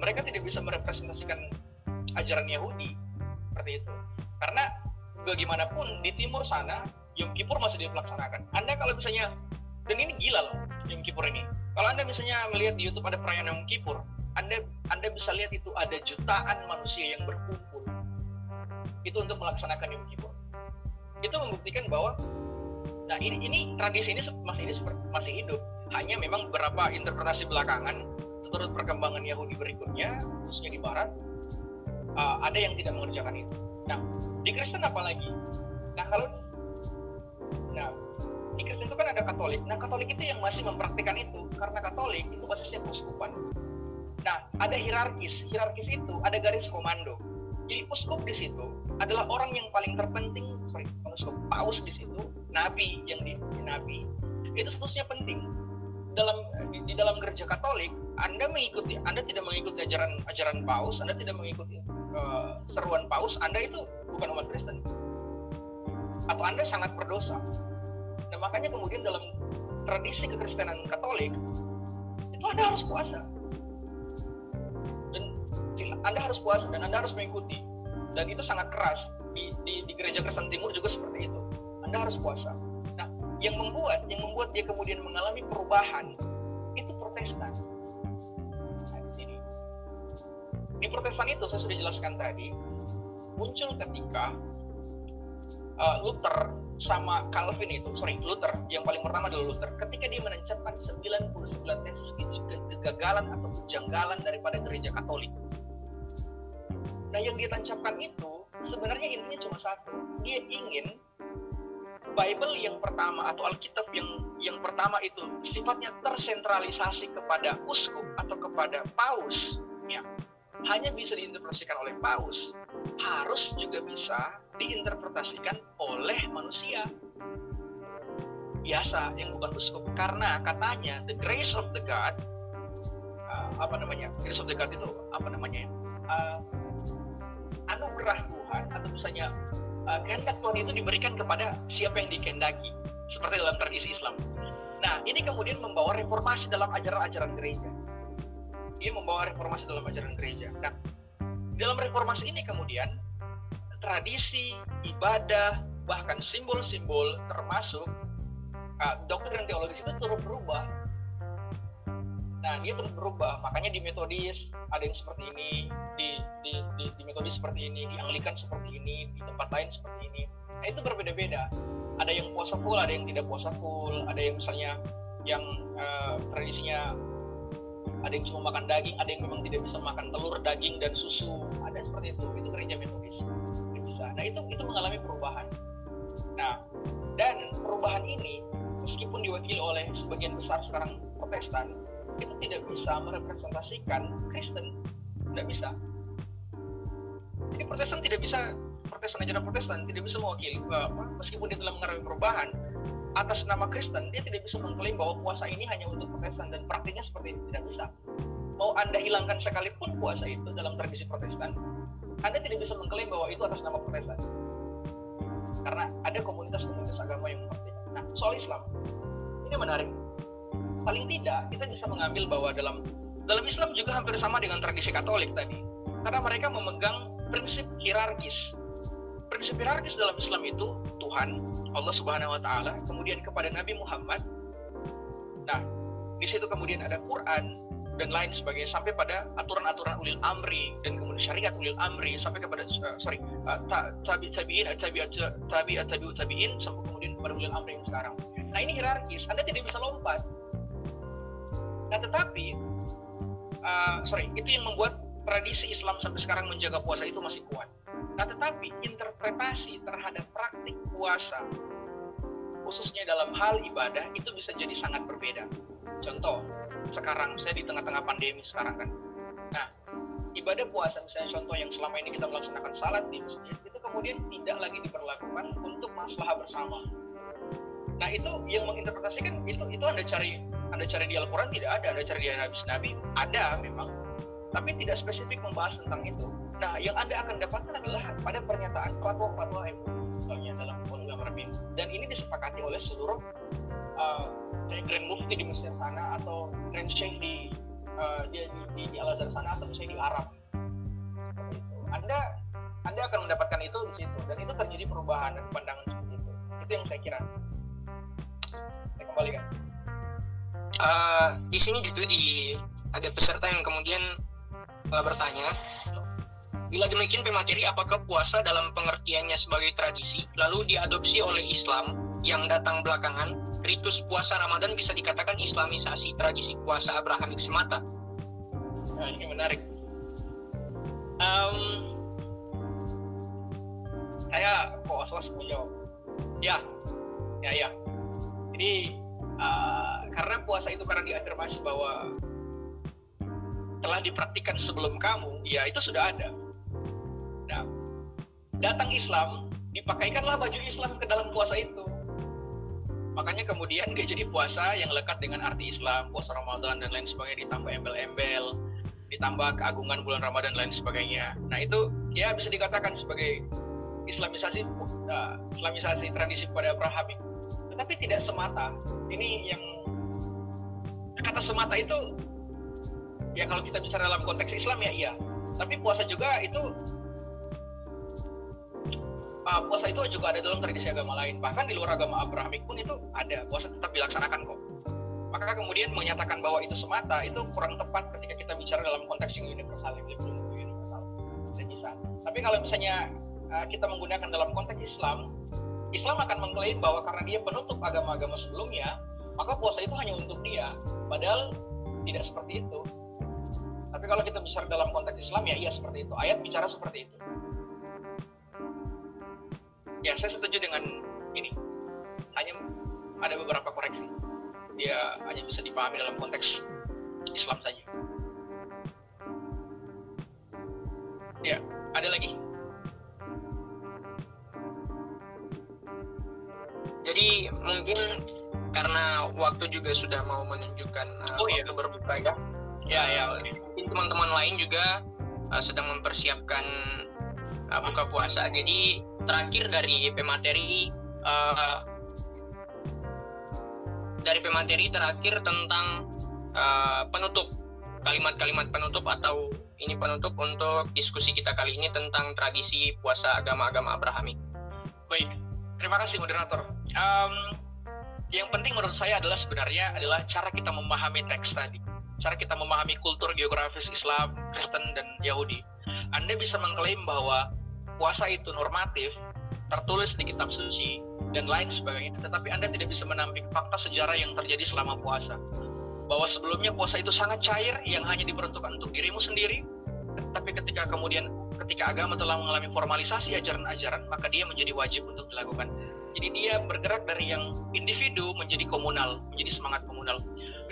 Speaker 2: mereka tidak bisa merepresentasikan ajaran Yahudi seperti itu. Karena bagaimanapun di timur sana Yom Kippur masih dilaksanakan. Anda kalau misalnya dan ini gila loh Yom Kippur ini. Kalau Anda misalnya melihat di YouTube ada perayaan Yom Kippur, Anda Anda bisa lihat itu ada jutaan manusia yang berkumpul. Itu untuk melaksanakan Yom Kippur. Itu membuktikan bahwa nah ini ini tradisi ini masih ini masih hidup. Hanya memang beberapa interpretasi belakangan seturut perkembangan Yahudi berikutnya, khususnya di Barat, uh, ada yang tidak mengerjakan itu. Nah, di Kristen apalagi? Nah, kalau nah, di Kristen itu kan ada Katolik. Nah, Katolik itu yang masih mempraktikkan itu karena Katolik itu basisnya puskupan. Nah, ada hierarkis. Hierarkis itu ada garis komando. Jadi uskup di situ adalah orang yang paling terpenting, sorry, uskup, paus di situ, nabi yang di, nabi itu statusnya penting mengikuti, Anda tidak mengikuti ajaran ajaran Paus, Anda tidak mengikuti uh, seruan Paus, Anda itu bukan umat Kristen. Atau Anda sangat berdosa. Nah, makanya kemudian dalam tradisi kekristenan Katolik itu Anda harus puasa. Dan Anda harus puasa dan Anda harus mengikuti. Dan itu sangat keras. Di, di, di gereja Kristen Timur juga seperti itu. Anda harus puasa. Yang membuat yang membuat dia kemudian mengalami perubahan itu Protestan. Nah. Di Protestan itu saya sudah jelaskan tadi muncul ketika uh, Luther sama Calvin itu, sorry Luther, yang paling pertama adalah Luther, ketika dia menancapkan 99 tesis kegagalan atau kejanggalan daripada gereja Katolik. Nah yang dia tancapkan itu sebenarnya intinya cuma satu, dia ingin Bible yang pertama atau Alkitab yang yang pertama itu sifatnya tersentralisasi kepada uskup atau kepada paus, ya. Hanya bisa diinterpretasikan oleh paus, harus juga bisa diinterpretasikan oleh manusia. Biasa yang bukan uskup karena katanya the grace of the God uh, apa namanya grace of the God itu apa namanya uh, anugerah Tuhan atau misalnya uh, kehendak Tuhan itu diberikan kepada siapa yang dikehendaki seperti dalam tradisi Islam. Nah ini kemudian membawa reformasi dalam ajaran-ajaran gereja. Dia membawa reformasi dalam ajaran gereja. Nah dalam reformasi ini kemudian tradisi, ibadah, bahkan simbol-simbol termasuk uh, doktrin teologis itu terus berubah. Dia terus berubah. Makanya di metodis ada yang seperti ini, di di di, di metodis seperti ini, di Anglikan seperti ini, di tempat lain seperti ini. Nah, itu berbeda-beda. Ada yang puasa full, ada yang tidak puasa full, ada yang misalnya yang uh, tradisinya ada yang cuma makan daging, ada yang memang tidak bisa makan telur, daging dan susu. Ada seperti itu. Itu gereja metodis. Nah itu itu mengalami perubahan. Nah dan perubahan ini meskipun diwakili oleh sebagian besar sekarang Protestan itu tidak bisa merepresentasikan Kristen, tidak bisa. Jadi Protestan tidak bisa Protestan ajaran Protestan tidak bisa mewakili apa, meskipun dia telah mengalami perubahan atas nama Kristen dia tidak bisa mengklaim bahwa puasa ini hanya untuk Protestan dan praktiknya seperti ini tidak bisa. Mau anda hilangkan sekalipun puasa itu dalam tradisi Protestan, anda tidak bisa mengklaim bahwa itu atas nama Protestan. Karena ada komunitas-komunitas agama yang mengerti. Nah, soal Islam, ini menarik. Paling tidak, kita bisa mengambil bahwa dalam dalam Islam juga hampir sama dengan tradisi Katolik tadi. Karena mereka memegang prinsip hierarkis. Prinsip hierarkis dalam Islam itu Tuhan, Allah Subhanahu wa taala, kemudian kepada Nabi Muhammad. Nah, di situ kemudian ada Quran, dan lain sebagainya sampai pada aturan-aturan ulil amri dan kemudian syariat ulil amri sampai kepada uh, sorry uh, tabi tabiin tabi tabi tabi tabiin sampai kemudian kepada ulil amri yang sekarang. Nah ini hierarkis, Anda tidak bisa lompat. Nah tetapi uh, sorry itu yang membuat tradisi Islam sampai sekarang menjaga puasa itu masih kuat. Nah tetapi interpretasi terhadap praktik puasa khususnya dalam hal ibadah itu bisa jadi sangat berbeda. Contoh, sekarang saya di tengah-tengah pandemi sekarang kan nah ibadah puasa misalnya contoh yang selama ini kita melaksanakan salat di masjid itu kemudian tidak lagi diperlakukan untuk masalah bersama nah itu yang menginterpretasikan itu itu anda cari anda cari di Al-Quran tidak ada ada cari di hadis Nabi ada memang tapi tidak spesifik membahas tentang itu nah yang anda akan dapatkan adalah pada pernyataan fatwa-fatwa MUI dalam Undang dan ini disepakati oleh seluruh uh, Grand Mufti di Mesir sana atau Grand Sheikh di uh, di, di, di Al Azhar sana atau misalnya di Arab. Anda Anda akan mendapatkan itu di situ dan itu terjadi perubahan dan pandangan seperti itu. Itu yang saya kira. Saya kembalikan.
Speaker 1: Uh, di sini juga di ada peserta yang kemudian uh, bertanya Bila demikian pemateri apakah puasa dalam pengertiannya sebagai tradisi lalu diadopsi oleh Islam yang datang belakangan ritus puasa Ramadan bisa dikatakan islamisasi tradisi puasa Abrahamik semata.
Speaker 2: Nah, ini menarik. Um, saya kok was-was jawab. Ya, ya, ya. Jadi uh, karena puasa itu karena diafirmasi bahwa telah dipraktikkan sebelum kamu, ya itu sudah ada. Nah, datang Islam, dipakaikanlah baju Islam ke dalam puasa itu. Makanya kemudian dia jadi puasa yang lekat dengan arti Islam puasa Ramadan dan lain sebagainya ditambah embel-embel ditambah keagungan bulan Ramadan dan lain sebagainya. Nah itu ya bisa dikatakan sebagai Islamisasi uh, Islamisasi tradisi pada Abraham tetapi tidak semata. Ini yang kata semata itu ya kalau kita bicara dalam konteks Islam ya iya. Tapi puasa juga itu uh, puasa itu juga ada dalam tradisi agama lain. Bahkan di luar agama Abrahamik pun itu ada. Puasa tetap dilaksanakan kok. Maka kemudian menyatakan bahwa itu semata itu kurang tepat ketika kita bicara dalam konteks yang universal yang belum universal. Tapi kalau misalnya uh, kita menggunakan dalam konteks Islam Islam akan mengklaim bahwa karena dia penutup agama-agama sebelumnya maka puasa itu hanya untuk dia. Padahal tidak seperti itu. Tapi kalau kita bicara dalam konteks Islam ya iya seperti itu. Ayat bicara seperti itu. Ya saya setuju dengan ini. Hanya ada beberapa koreksi. Dia hanya bisa dipahami dalam konteks Islam saja. Ya ada lagi
Speaker 1: jadi mungkin karena waktu juga sudah mau menunjukkan uh, oh, iya. waktu berbuka ya ya ya mungkin teman-teman lain juga uh, sedang mempersiapkan uh, buka puasa jadi terakhir dari pemateri uh, dari pemateri terakhir tentang uh, penutup kalimat-kalimat penutup atau ini penutup untuk diskusi kita kali ini tentang tradisi puasa agama-agama Abrahamik.
Speaker 2: Baik, terima kasih moderator. Um, yang penting menurut saya adalah sebenarnya adalah cara kita memahami teks tadi, cara kita memahami kultur geografis Islam, Kristen dan Yahudi. Anda bisa mengklaim bahwa puasa itu normatif, tertulis di kitab suci, dan lain sebagainya. Tetapi Anda tidak bisa menampik fakta sejarah yang terjadi selama puasa. Bahwa sebelumnya puasa itu sangat cair, yang hanya diperuntukkan untuk dirimu sendiri, tapi ketika kemudian ketika agama telah mengalami formalisasi ajaran-ajaran, maka dia menjadi wajib untuk dilakukan. Jadi dia bergerak dari yang individu menjadi komunal, menjadi semangat komunal.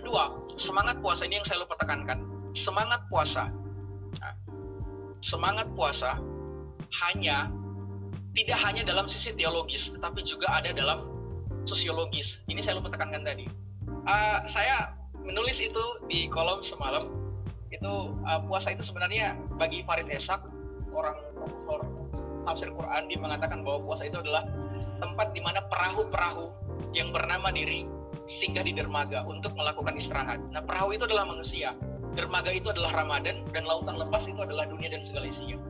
Speaker 2: Kedua, semangat puasa ini yang saya lupa tekankan. Semangat puasa, nah, semangat puasa hanya tidak hanya dalam sisi teologis, tetapi juga ada dalam sosiologis. Ini saya lupa tekankan tadi. Uh, saya menulis itu di kolom semalam. Itu uh, puasa itu sebenarnya bagi Farid Esak, orang profesor tafsir Quran, dia mengatakan bahwa puasa itu adalah tempat di mana perahu-perahu yang bernama diri singgah di dermaga untuk melakukan istirahat. Nah, perahu itu adalah manusia. Dermaga itu adalah Ramadan dan lautan lepas itu adalah dunia dan segala isinya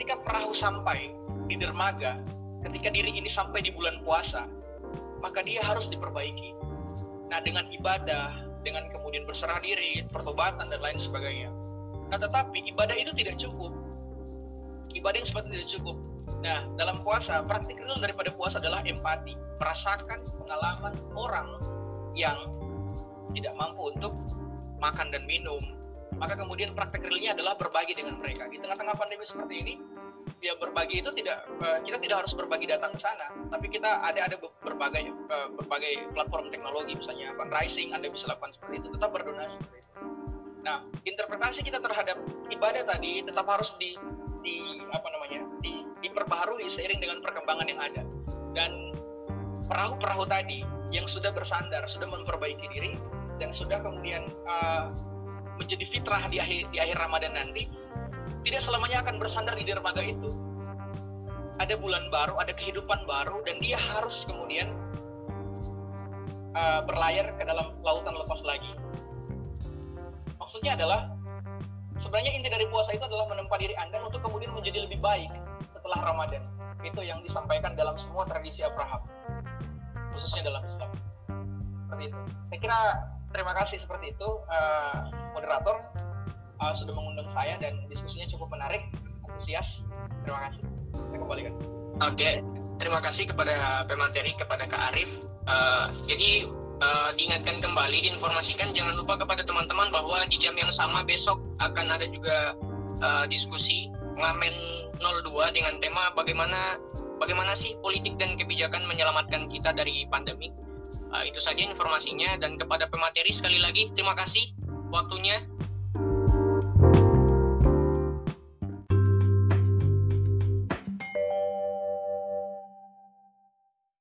Speaker 2: ketika perahu sampai di dermaga, ketika diri ini sampai di bulan puasa, maka dia harus diperbaiki. Nah, dengan ibadah, dengan kemudian berserah diri, pertobatan dan lain sebagainya. Nah, tetapi ibadah itu tidak cukup. Ibadah yang seperti tidak cukup. Nah, dalam puasa, praktik real daripada puasa adalah empati, merasakan pengalaman orang yang tidak mampu untuk makan dan minum, maka kemudian praktek realnya adalah berbagi dengan mereka. Di tengah-tengah pandemi seperti ini ya berbagi itu tidak eh, kita tidak harus berbagi datang ke sana tapi kita ada ada berbagai eh, berbagai platform teknologi misalnya fundraising anda bisa lakukan seperti itu tetap berdonasi. Nah interpretasi kita terhadap ibadah tadi tetap harus di di apa namanya di, diperbaharui seiring dengan perkembangan yang ada dan perahu-perahu tadi yang sudah bersandar sudah memperbaiki diri dan sudah kemudian uh, menjadi fitrah di akhir di akhir Ramadan nanti tidak selamanya akan bersandar di dermaga itu. Ada bulan baru, ada kehidupan baru, dan dia harus kemudian uh, berlayar ke dalam lautan lepas lagi. Maksudnya adalah sebenarnya inti dari puasa itu adalah menempa diri Anda untuk kemudian menjadi lebih baik setelah Ramadan. Itu yang disampaikan dalam semua tradisi Abraham, khususnya dalam Islam. Seperti itu. Saya kira terima kasih seperti itu uh, moderator uh, sudah mengundang saya dan diskusinya cukup menarik antusias terima kasih saya kembalikan
Speaker 1: oke okay. terima kasih kepada pemateri kepada Kak Arif uh, jadi uh, diingatkan kembali diinformasikan jangan lupa kepada teman-teman bahwa di jam yang sama besok akan ada juga uh, diskusi ngamen 02 dengan tema bagaimana bagaimana sih politik dan kebijakan menyelamatkan kita dari pandemi. Uh, itu saja informasinya dan kepada pemateri sekali lagi terima kasih waktunya